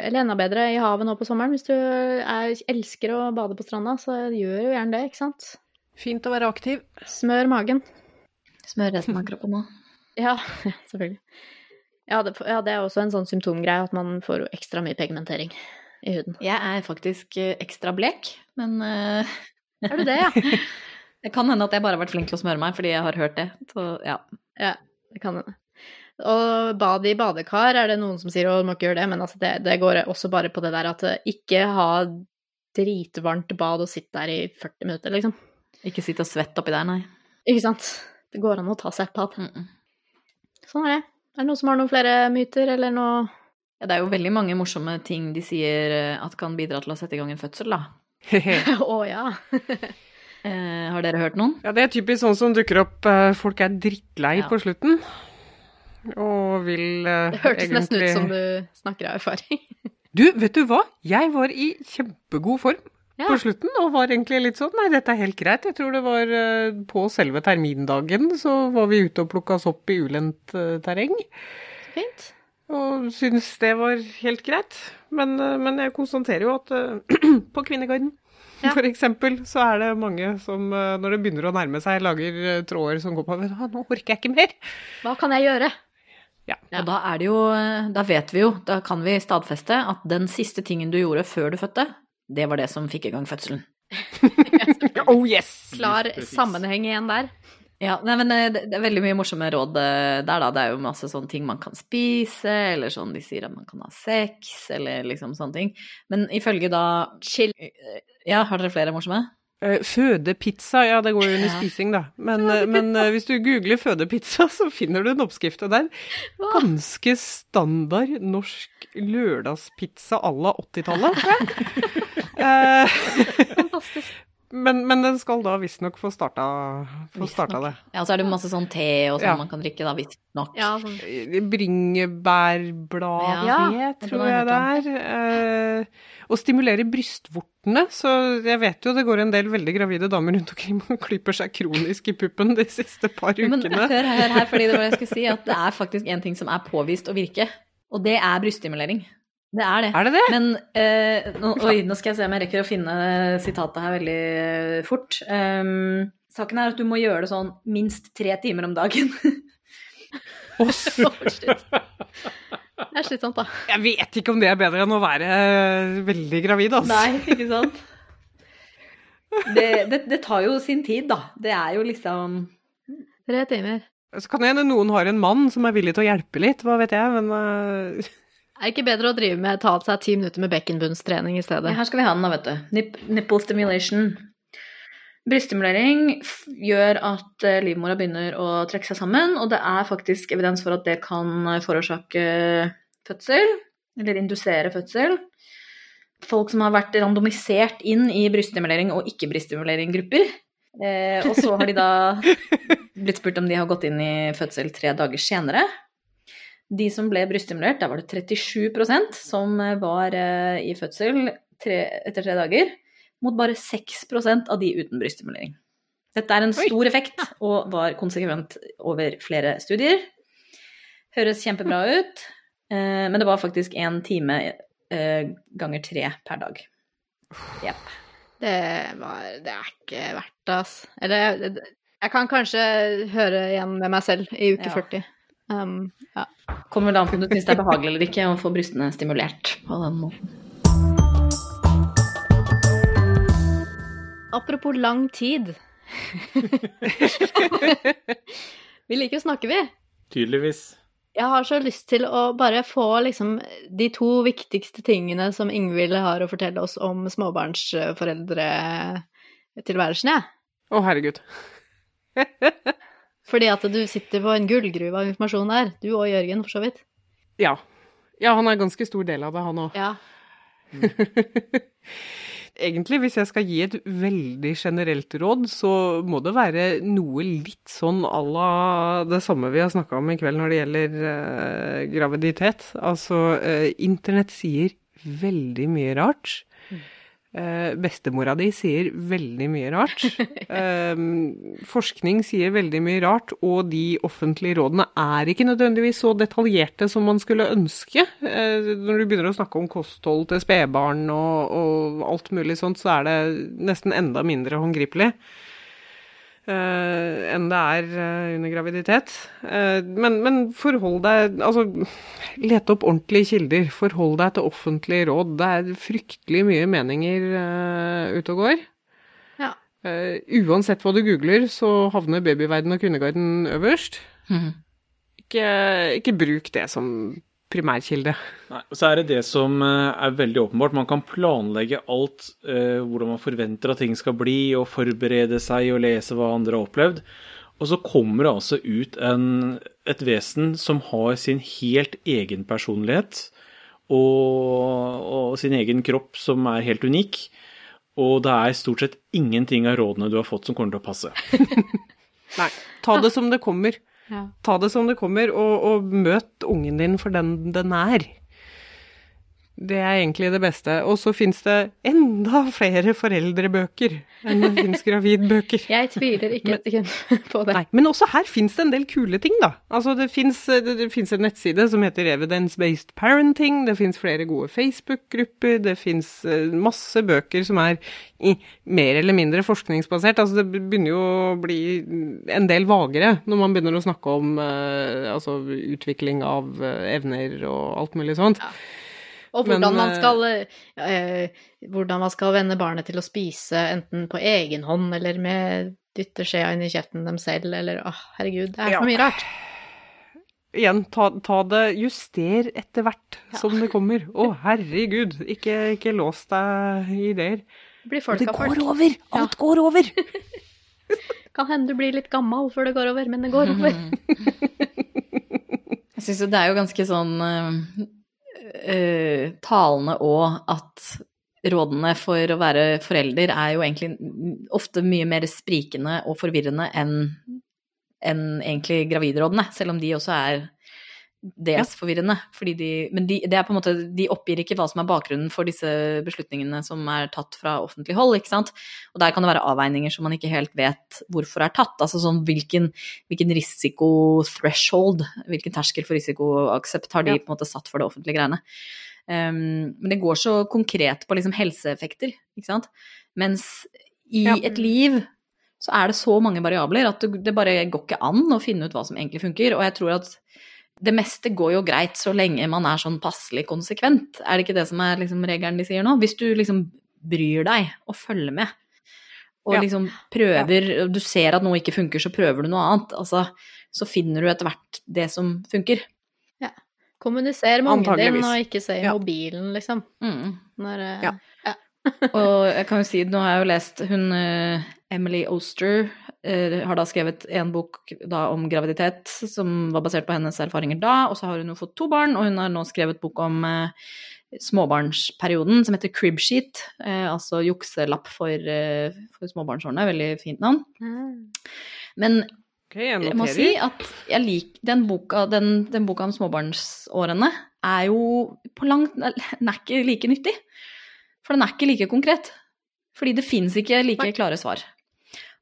eller enda bedre i havet nå på sommeren. Hvis du er, elsker å bade på stranda, så gjør jo gjerne det, ikke sant? Fint å være aktiv. Smør magen. Smør resten av kroppen òg. Ja, selvfølgelig. Ja det, ja, det er også en sånn symptomgreie at man får ekstra mye pigmentering i huden. Jeg er faktisk eh, ekstra blek, men uh... Er du det, ja? det kan hende at jeg bare har vært flink til å smøre meg fordi jeg har hørt det. Så ja. Ja, det kan hende. Og bad i badekar er det noen som sier, å, du må ikke gjøre det, men altså det, det går også bare på det der at eh, ikke ha dritvarmt bad og sitt der i 40 minutter, liksom. Ikke sitte og svette oppi der, nei. Ikke sant? Det går an å ta seg et bad. Mm -mm. Sånn er det. Er det noen som har noen flere myter, eller noe Ja, det er jo veldig mange morsomme ting de sier eh, at kan bidra til å sette i gang en fødsel, da. Å ja. Eh, har dere hørt noen? Ja, det er typisk sånn som dukker opp. eh, Folk er drittlei Ja. på slutten. Og vil eh, Det hørtes nesten ut som du snakker av erfaring. Du, vet du hva? Jeg var i kjempegod form Ja. på slutten, og var egentlig litt sånn Nei, dette er helt greit. Jeg tror det var eh, på selve termindagen så var vi ute og plukka sopp i ulendt eh, terreng. Fint. Og syns det var helt greit. Men, eh, men jeg konstaterer jo at på Kvinnegarden Ja. for eksempel, så er det mange som når det begynner å nærme seg, lager tråder som går på «Vet du Nå orker jeg ikke mer. Hva kan jeg gjøre? Ja. Og da er det jo Da vet vi jo, da kan vi stadfeste at den siste tingen du gjorde før du fødte, det var det som fikk i gang fødselen. Oh yes! Klar sammenheng igjen der. Ja, nei, men eh, det er veldig mye morsomme råd eh, der, da. Det er jo masse sånne ting man kan spise, eller sånn de sier at man kan ha sex, eller liksom sånne ting. Men ifølge da Chill. Ja, har dere flere morsomme? Eh, Fødepizza, ja det går jo under spising, da. Men, eh, men eh, hvis du googler fødepizza, så finner du en oppskrift. Og det er ganske standard norsk lørdagspizza à la 80-tallet, tror jeg. Eh, Fantastisk. men, men den skal da visstnok få starta, få starta det. Ja, og så er det masse sånn te og sånn Ja. man kan drikke, da, visstnok. Ja, sånn. Eh, Bringebærblad, Ja, det tror jeg det er. Eh, og stimulere brystvortene. Så jeg vet jo det går en del veldig gravide damer rundt omkring og klyper seg kronisk i puppen de siste par ukene. Men hør her, her, fordi det var det jeg skulle si, at det er faktisk en ting som er påvist å virke, og det er bryststimulering. Det er det. Er det det? Men eh, nå, oi, nå skal jeg se om jeg rekker å finne sitatet her veldig eh, fort. Um, saken er at du må gjøre det sånn minst tre timer om dagen. Å, Det er slitsomt, da. Jeg vet ikke om det er bedre enn å være eh, veldig gravid, altså. Nei, ikke sant? Det, det, det tar jo sin tid, da. Det er jo liksom Tre timer. Så kan det hende noen har en mann som er villig til å hjelpe litt, hva vet jeg, men eh, Er det ikke bedre å drive med ta seg ti minutter med bekkenbunnstrening i stedet? Her skal vi ha den da, vet du. Nip nipple stimulation. Bryststimulering gjør at eh, livmora begynner å trekke seg sammen, og det er faktisk evidens for at det kan eh, forårsake fødsel, eller indusere fødsel. Folk som har vært randomisert inn i bryststimulering og ikke-bryststimulering-grupper. Eh, og så har de da blitt spurt om de har gått inn i fødsel tre dager senere. De som ble bryststimulert, der var det 37% som var eh, i fødsel tre, etter tre dager, mot bare 6% av de uten bryststimulering. Dette er en stor effekt, og var konsekvent over flere studier. Høres kjempebra ut, eh, men det var faktisk én time eh, ganger tre per dag. Jepp. Det, var, det er ikke verdt det, altså. Eller jeg, jeg kan kanskje høre igjen med meg selv i uke Ja. 40. Um, ja. Kommer det an på om du syns det er behagelig eller ikke å få brystene stimulert på den måten. Apropos lang tid. vi liker å snakke, vi. Tydeligvis. Jeg har så lyst til å bare få liksom de to viktigste tingene som Ingvild har å fortelle oss om småbarnsforeldretilværelsen, jeg. Å, herregud. Fordi at du sitter på en gullgruve av informasjon der. Du og Jørgen, for så vidt. Ja. Ja, han er en ganske stor del av det, han òg. Ja. Egentlig, hvis jeg skal gi et veldig generelt råd, så må det være noe litt sånn à la det samme vi har snakka om i kveld når det gjelder eh, graviditet. Altså, eh, internett sier veldig mye rart. Eh, bestemora di sier veldig mye rart. Eh, forskning sier veldig mye rart, og de offentlige rådene er ikke nødvendigvis så detaljerte som man skulle ønske. Eh, når du begynner å snakke om kosthold til spedbarn og, og alt mulig sånt, så er det nesten enda mindre håndgripelig. Eh, enn det er eh, under graviditet. Eh, men, men forhold deg Altså, lete opp ordentlige kilder. Forhold deg til offentlige råd. Det er fryktelig mye meninger ute og går. Ja. Uansett hva du googler, så havner babyverden og kvinneguiden øverst. Ikke, ikke bruk det som primærkilde. Nei, så er det det som eh, er veldig åpenbart. Man kan planlegge alt, eh, hvordan man forventer at ting skal bli, og forberede seg og lese hva andre har opplevd. Og så kommer det altså ut en, et vesen som har sin helt egen personlighet og, og sin egen kropp som er helt unik. Og det er stort sett ingenting av rådene du har fått som kommer til å passe. Nei, ta det som det kommer. Ja. Ta det som det kommer, og, og møt ungen din for den den er. Det er egentlig det beste. Og så fins det enda flere foreldrebøker enn det fins gravidbøker. Jeg tviler ikke et sekund på det. Nei, men også her fins det en del kule ting, da. Altså, det fins en nettside som heter Evidence-Based Parenting, det fins flere gode Facebook-grupper, det fins masse bøker som er mer eller mindre forskningsbasert. Altså, det begynner jo å bli en del vagere når man begynner å snakke om eh, altså, utvikling av eh, evner og alt mulig sånt. Og Men, hvordan man eh, skal eh, Hvordan man skal vende barnet til å spise enten på egen hånd eller med dytte skjea inn i kjeften dem selv, eller åh, herregud, det er Ja. mye rart. Igjen, ta, ta det Juster etter hvert som det kommer. Å, herregud, ikke, ikke lås deg i ideer. Det blir folk det av folk. går over! Alt går over! Kan hende du blir litt gammel før det går over, men det går over. Jeg syns jo det er jo ganske sånn eh, talende òg at rådene for å være forelder er jo egentlig ofte mye mer sprikende og forvirrende enn enn egentlig gravidrådene, selv om de også er dels forvirrende. De, men de, det på en måte, de oppgir ikke hva som er bakgrunnen for disse beslutningene som er tatt fra offentlig hold. ikke sant? Og der kan det være avveininger som man ikke helt vet hvorfor er tatt. Altså sånn hvilken, hvilken risiko-threshold, hvilken terskel for risikoaksept har de Ja. på en måte satt for det offentlige greiene. Um, men det går så konkret på liksom helseeffekter, ikke sant. Mens i Ja. et liv så er det så mange variabler at det, det bare går ikke an å finne ut hva som egentlig funker. Og jeg tror at det meste går jo greit så lenge man er sånn passelig konsekvent. Er det ikke det som er liksom regelen de sier nå? Hvis du liksom bryr deg og følger med, og Ja. liksom prøver Du ser at noe ikke funker, så prøver du noe annet. Altså, så finner du etter hvert det som funker. Kommuniser med ungen din, og ikke se i Ja. mobilen, liksom. Mm. Når, eh, Ja. Og jeg kan jo si, nå har jeg jo lest hun eh, Emily Oster har da skrevet en bok da om graviditet som var basert på hennes erfaringer da, og så har hun jo fått to barn, og hun har nå skrevet bok om eh, småbarnsperioden som heter Cribsheet, eh, altså jukselapp for, eh, for småbarnsårene, veldig fint navn. Men okay, jeg jeg må si at jeg liker den boka, den, den boka om småbarnsårene er jo på langt Den er ikke like nyttig. For den er ikke like konkret. Fordi det fins ikke like Nei. klare svar.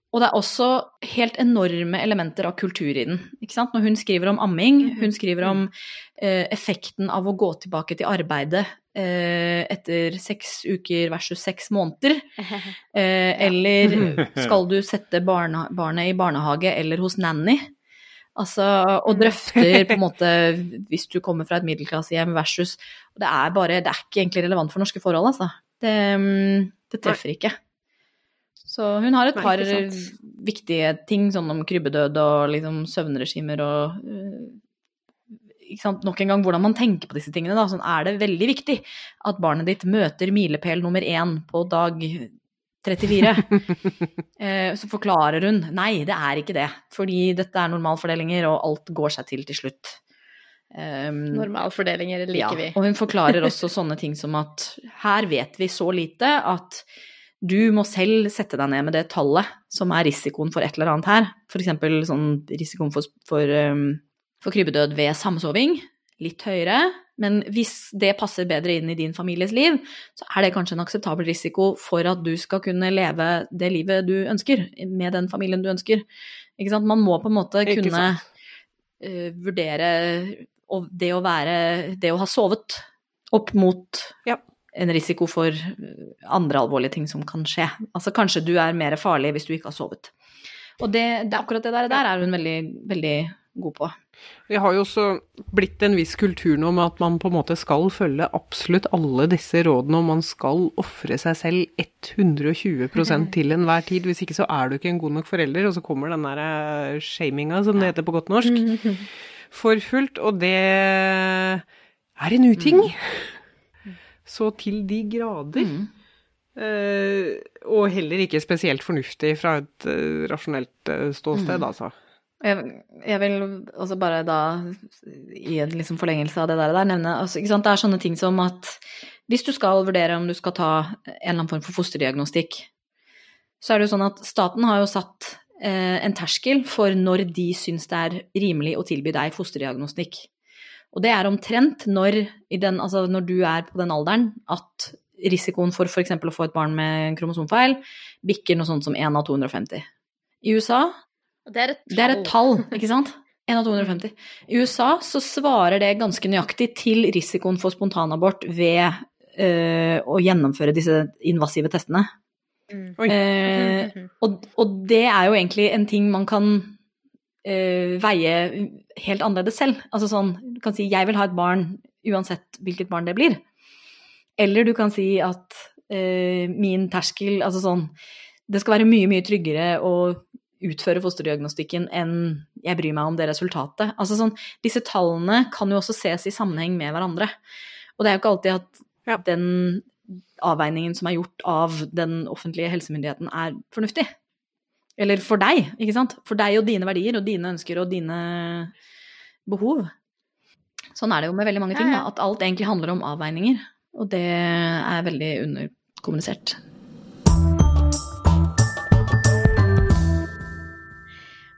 Og det er også helt enorme elementer av kultur i den. Ikke sant? Når hun skriver om amming, hun skriver om eh, effekten av å gå tilbake til arbeidet eh, etter seks uker versus seks måneder. Eh, eller skal du sette barna, barnet i barnehage eller hos nanny? Altså, og drøfter på en måte hvis du kommer fra et middelklassehjem versus Det er bare Det er ikke egentlig relevant for norske forhold, altså. Det, mm, det treffer ikke. Så hun har et par viktige ting, sånn om krybbedød og liksom søvnregimer og øh, ikke sant, nok en gang hvordan man tenker på disse tingene. Da. Sånn er det veldig viktig at barnet ditt møter milepæl nummer én på dag 34. eh, så forklarer hun nei, det er ikke det. Fordi dette er normalfordelinger, og alt går seg til til slutt. Um, Normalfordelinger liker ja, vi. og hun forklarer også sånne ting som at her vet vi så lite at du må selv sette deg ned med det tallet som er risikoen for et eller annet her. Eksempel sånn risikoen for, for, um, for krybbedød ved samsoving. Litt høyere. Men hvis det passer bedre inn i din families liv, så er det kanskje en akseptabel risiko for at du skal kunne leve det livet du ønsker, med den familien du ønsker. Ikke sant? Man må på en måte kunne eh, vurdere og det å være Det å ha sovet opp mot Ja. En risiko for eh, andre alvorlige ting som kan skje. Altså kanskje du er mer farlig hvis du ikke har sovet. Og det, det akkurat det der, der er hun veldig, veldig god på. Det har jo også blitt en viss kultur nå med at man på en måte skal følge absolutt alle disse rådene, og man skal ofre seg selv 120% til enhver tid. Hvis ikke så er du ikke en god nok forelder, og så kommer den der eh, shaminga, som det heter på godt norsk, for fullt. Og det er en uting. Så til de grader. Mm. Uh, og heller ikke spesielt fornuftig fra et uh, rasjonelt uh, ståsted, Mm. altså. Jeg, jeg vil også bare da, i en liksom forlengelse av det der, der nevne altså? Det er sånne ting som at hvis du skal vurdere om du skal ta en eller annen form for fosterdiagnostikk, så er det jo sånn at staten har jo satt en terskel for når de syns det er rimelig å tilby deg fosterdiagnostikk. Og det er omtrent når, i den, altså når du er på den alderen at risikoen for f.eks. å få et barn med en kromosomfeil bikker noe sånt som 1 av 250. I USA Det er et det er et tall, ikke sant? 1 av 250. I USA så svarer det ganske nøyaktig til risikoen for spontanabort ved øh, å gjennomføre disse invasive testene. Mm. Oi. Eh, og, og det er jo egentlig en ting man kan øh, veie helt annerledes selv. Altså sånn, du kan si 'jeg vil ha et barn uansett hvilket barn det blir'. Eller du kan si at eh, min terskel Altså sånn Det skal være mye, mye tryggere å utføre fosterdiagnostikken enn jeg bryr meg om det resultatet. Altså sånn, disse tallene kan jo også ses i sammenheng med hverandre. Og det er jo ikke alltid at Ja. den avveiningen som er gjort av den offentlige helsemyndigheten, er fornuftig. Eller for deg, ikke sant? For deg og dine verdier og dine ønsker og dine behov. Sånn er det jo med veldig mange ting, da. At alt egentlig handler om avveininger. Og det er veldig underkommunisert.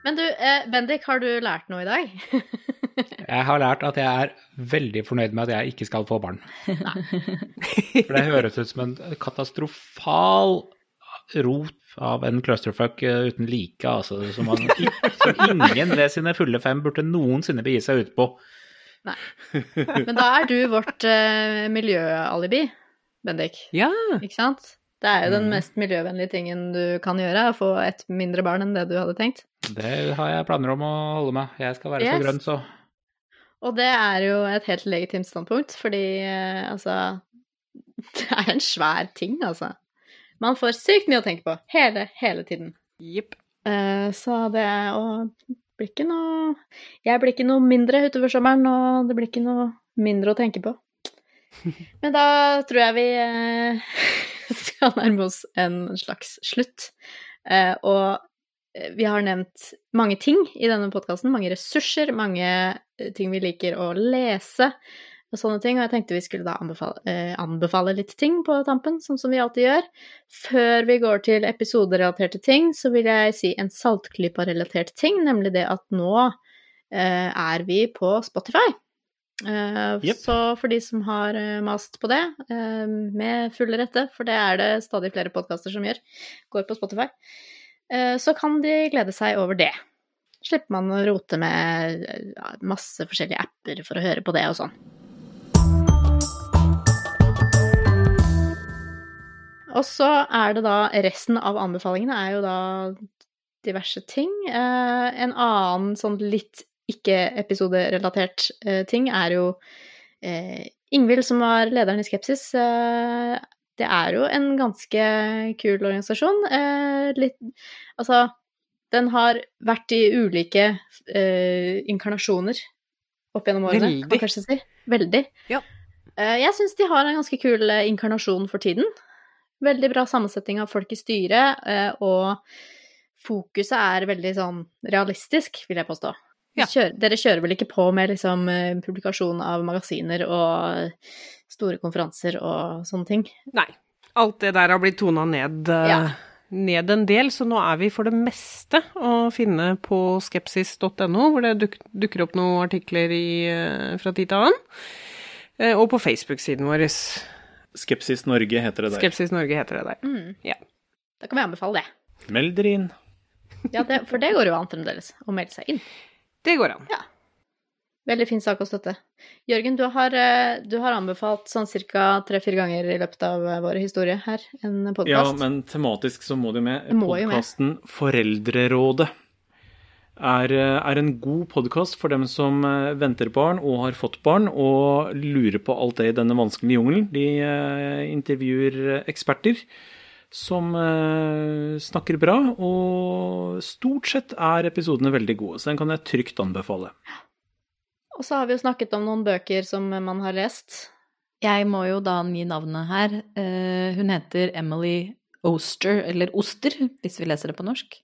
Men du, eh, Bendik, har du lært noe i dag? Jeg har lært at jeg er veldig fornøyd med at jeg ikke skal få barn. For det høres ut som en katastrofal rot av en clusterfuck eh, uten like, altså, som, man, som ingen ved sine fulle fem burde noensinne begi seg ut på. Nei. Men da er du vårt eh, miljøalibi, Bendik. Ja. Ikke sant? Det er jo den Mm. mest miljøvennlige tingen du kan gjøre, å få et mindre barn enn det du hadde tenkt. Det har jeg planer om å holde meg. Jeg skal være Yes. så grønn, så. Og det er jo et helt legitimt standpunkt, fordi eh, altså Det er en svær ting, altså. Man får sykt mye å tenke på hele, hele tiden. Jepp. Uh, så det og blir ikke noe Jeg blir ikke noe mindre utover sommeren, og det blir ikke noe mindre å tenke på. Men da tror jeg vi uh, skal nærme oss en slags slutt. Uh, og eh, vi har nevnt mange ting i denne podkasten. Mange ressurser, mange eh, ting vi liker å lese og sånne ting. Og jeg tenkte vi skulle da anbefale, eh, anbefale litt ting på tampen, sånn som vi alltid gjør. Før vi går til episoderelaterte ting, så vil jeg si en saltklypa-relatert ting, nemlig det at nå eh, er vi på Spotify. Eh, yep. Så for de som har eh, mast på det, eh, med full rette, for det er det stadig flere podkaster som gjør, går på Spotify, eh, så kan de glede seg over det. Slipper man å rote med masse forskjellige apper for å høre på det og sånn. Og så er det da resten av anbefalingene er jo da diverse ting. Eh, en annen sånn litt ikke-episoderelatert eh, ting er jo eh, Ingvild, som var lederen i Skepsis. Eh, det er jo en ganske kul organisasjon. Eh, litt Altså, den har vært i ulike eh, inkarnasjoner opp gjennom årene, kan Veldig. man kanskje si. Veldig. Ja. Eh, jeg syns de har en ganske kul inkarnasjon for tiden. Veldig bra sammensetning av folk i styret, eh, og fokuset er veldig sånn realistisk, vil jeg påstå. Ja. Kjører, dere kjører vel ikke på med liksom eh, publikasjon av magasiner og store konferanser og sånne ting? Nei. Alt det der har blitt tona ned, eh, Ja. ned en del, så nå er vi for det meste å finne på skepsis.no, hvor det duk, dukker opp noen artikler i, fra tid til annen. Og på Facebook-siden vår. Skepsis Norge heter det der. Skepsis Norge heter det der. Mm. Ja. Da kan vi anbefale det. Meld dere inn. Ja, det, for det går jo an fremdeles, å melde seg inn. Det går an. Veldig fin sak å støtte. Jørgen, du har, eh, du har anbefalt sånn ca. tre-fire ganger i løpet av eh, vår historie her en Ja, men tematisk så må du med. Podkasten Foreldrerådet er, eh, er en god podkast for dem som eh, venter barn og har fått barn og lurer på alt det i denne vanskelige jungelen. De eh, intervjuer eksperter som eh, snakker bra, og stort sett er episodene veldig gode, så den kan jeg trygt anbefale. Og så har vi jo snakket om noen bøker som man har lest. Jeg må jo da gi navnet her. Eh, hun heter Emily Oster, eller Oster, hvis vi leser det på norsk.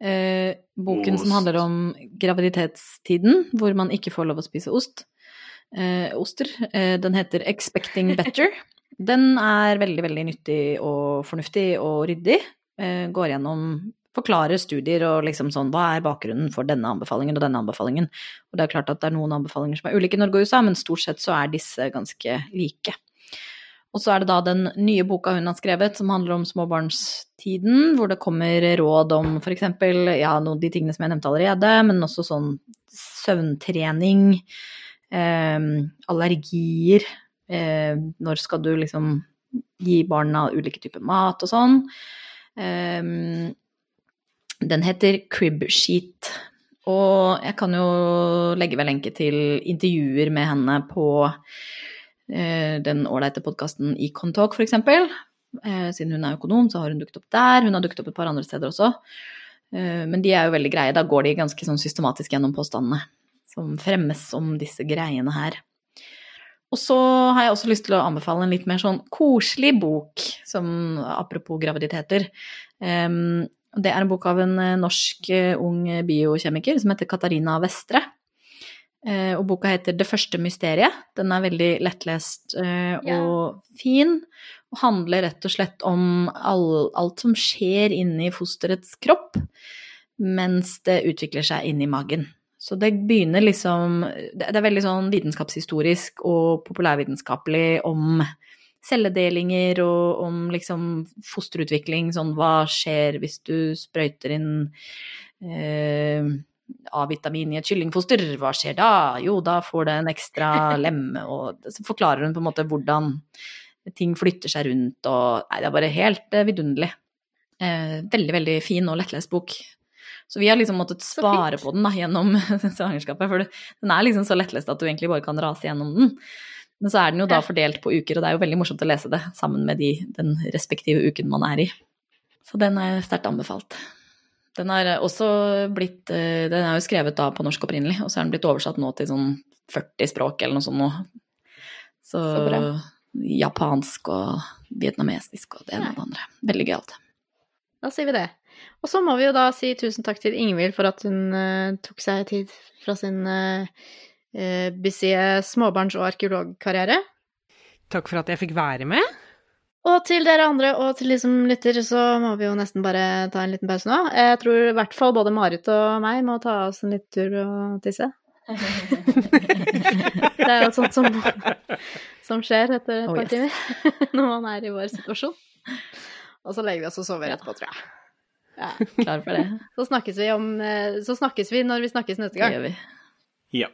Eh, boken som handler om graviditetstiden, hvor man ikke får lov å spise ost. Eh, oster. Eh, den heter Expecting Better. Den er veldig, veldig nyttig og fornuftig og ryddig. Eh, går gjennom Forklarer studier og liksom sånn Hva er bakgrunnen for denne anbefalingen og denne anbefalingen? Og det er klart at det er noen anbefalinger som er ulike i Norge og USA, men stort sett så er disse ganske like. Og så er det da den nye boka hun har skrevet, som handler om småbarnstiden, hvor det kommer råd om f.eks. ja, noen av de tingene som jeg nevnte allerede, men også sånn søvntrening, eh, allergier, eh, når skal du liksom gi barna ulike typer mat og sånn. Eh, den heter Crib Sheet. Og jeg kan jo legge ved lenke til intervjuer med henne på den ålreite podkasten Econ Talk, f.eks. Eh, siden hun er økonom, så har hun dukket opp der. Hun har dukket opp et par andre steder også. Eh, men de er jo veldig greie. Da går de ganske sånn systematisk gjennom påstandene som fremmes om disse greiene her. Og så har jeg også lyst til å anbefale en litt mer sånn koselig bok, som apropos graviditeter. Det er en bok av en eh, norsk eh, ung biokjemiker som heter Katarina Vestre. Eh, og boka heter Det første mysteriet. Den er veldig lettlest eh, og fin. Og handler rett og slett om all, alt som skjer inni fosterets kropp mens det utvikler seg inni magen. Så det begynner liksom Det det er veldig sånn vitenskapshistorisk og populærvitenskapelig om celledelinger og om liksom fosterutvikling, sånn hva skjer hvis du sprøyter inn eh, A-vitamin i et kyllingfoster, hva skjer da? Jo, da får det en ekstra lem, og så forklarer hun på en måte hvordan ting flytter seg rundt, og nei, det er bare helt eh, vidunderlig. Eh, veldig, veldig fin og lettlest bok. Så vi har liksom måttet spare på den da, gjennom svangerskapet, for den er liksom så lettlest at du egentlig bare kan rase gjennom den. Men så er den jo da fordelt på uker, og det er jo veldig morsomt å lese det sammen med de, den respektive uken man er i. Så den er sterkt anbefalt. Den er også blitt eh, Den er jo skrevet da på norsk opprinnelig, og så er den blitt oversatt nå til sånn 40 språk eller noe sånt nå. Så, Så bra. japansk og vietnamesisk og det ene og det andre. Veldig gøyalt. Da sier vi det. Og så må vi jo da si tusen takk til Ingvild for at hun uh, tok seg tid fra sin uh, busy småbarns- og arkeologkarriere. Takk for at jeg fikk være med. Og til dere andre og til de som lytter, så må vi jo nesten bare ta en liten pause nå. Jeg tror i hvert fall både Marit og meg må ta oss en liten tur og tisse. Det er jo sånt som, som skjer etter et Oh, par yes. timer når man er i vår situasjon. Og så legger vi oss og sover etterpå, tror jeg. Ja. Klar for det? Så snakkes vi om eh, Så snakkes vi når vi snakkes neste Det gang. gjør vi.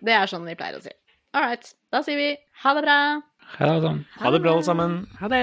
Det er sånn vi pleier å si. All right. Da sier vi ha det bra. Ha sånn. Ha det bra, alle sammen. Ha det.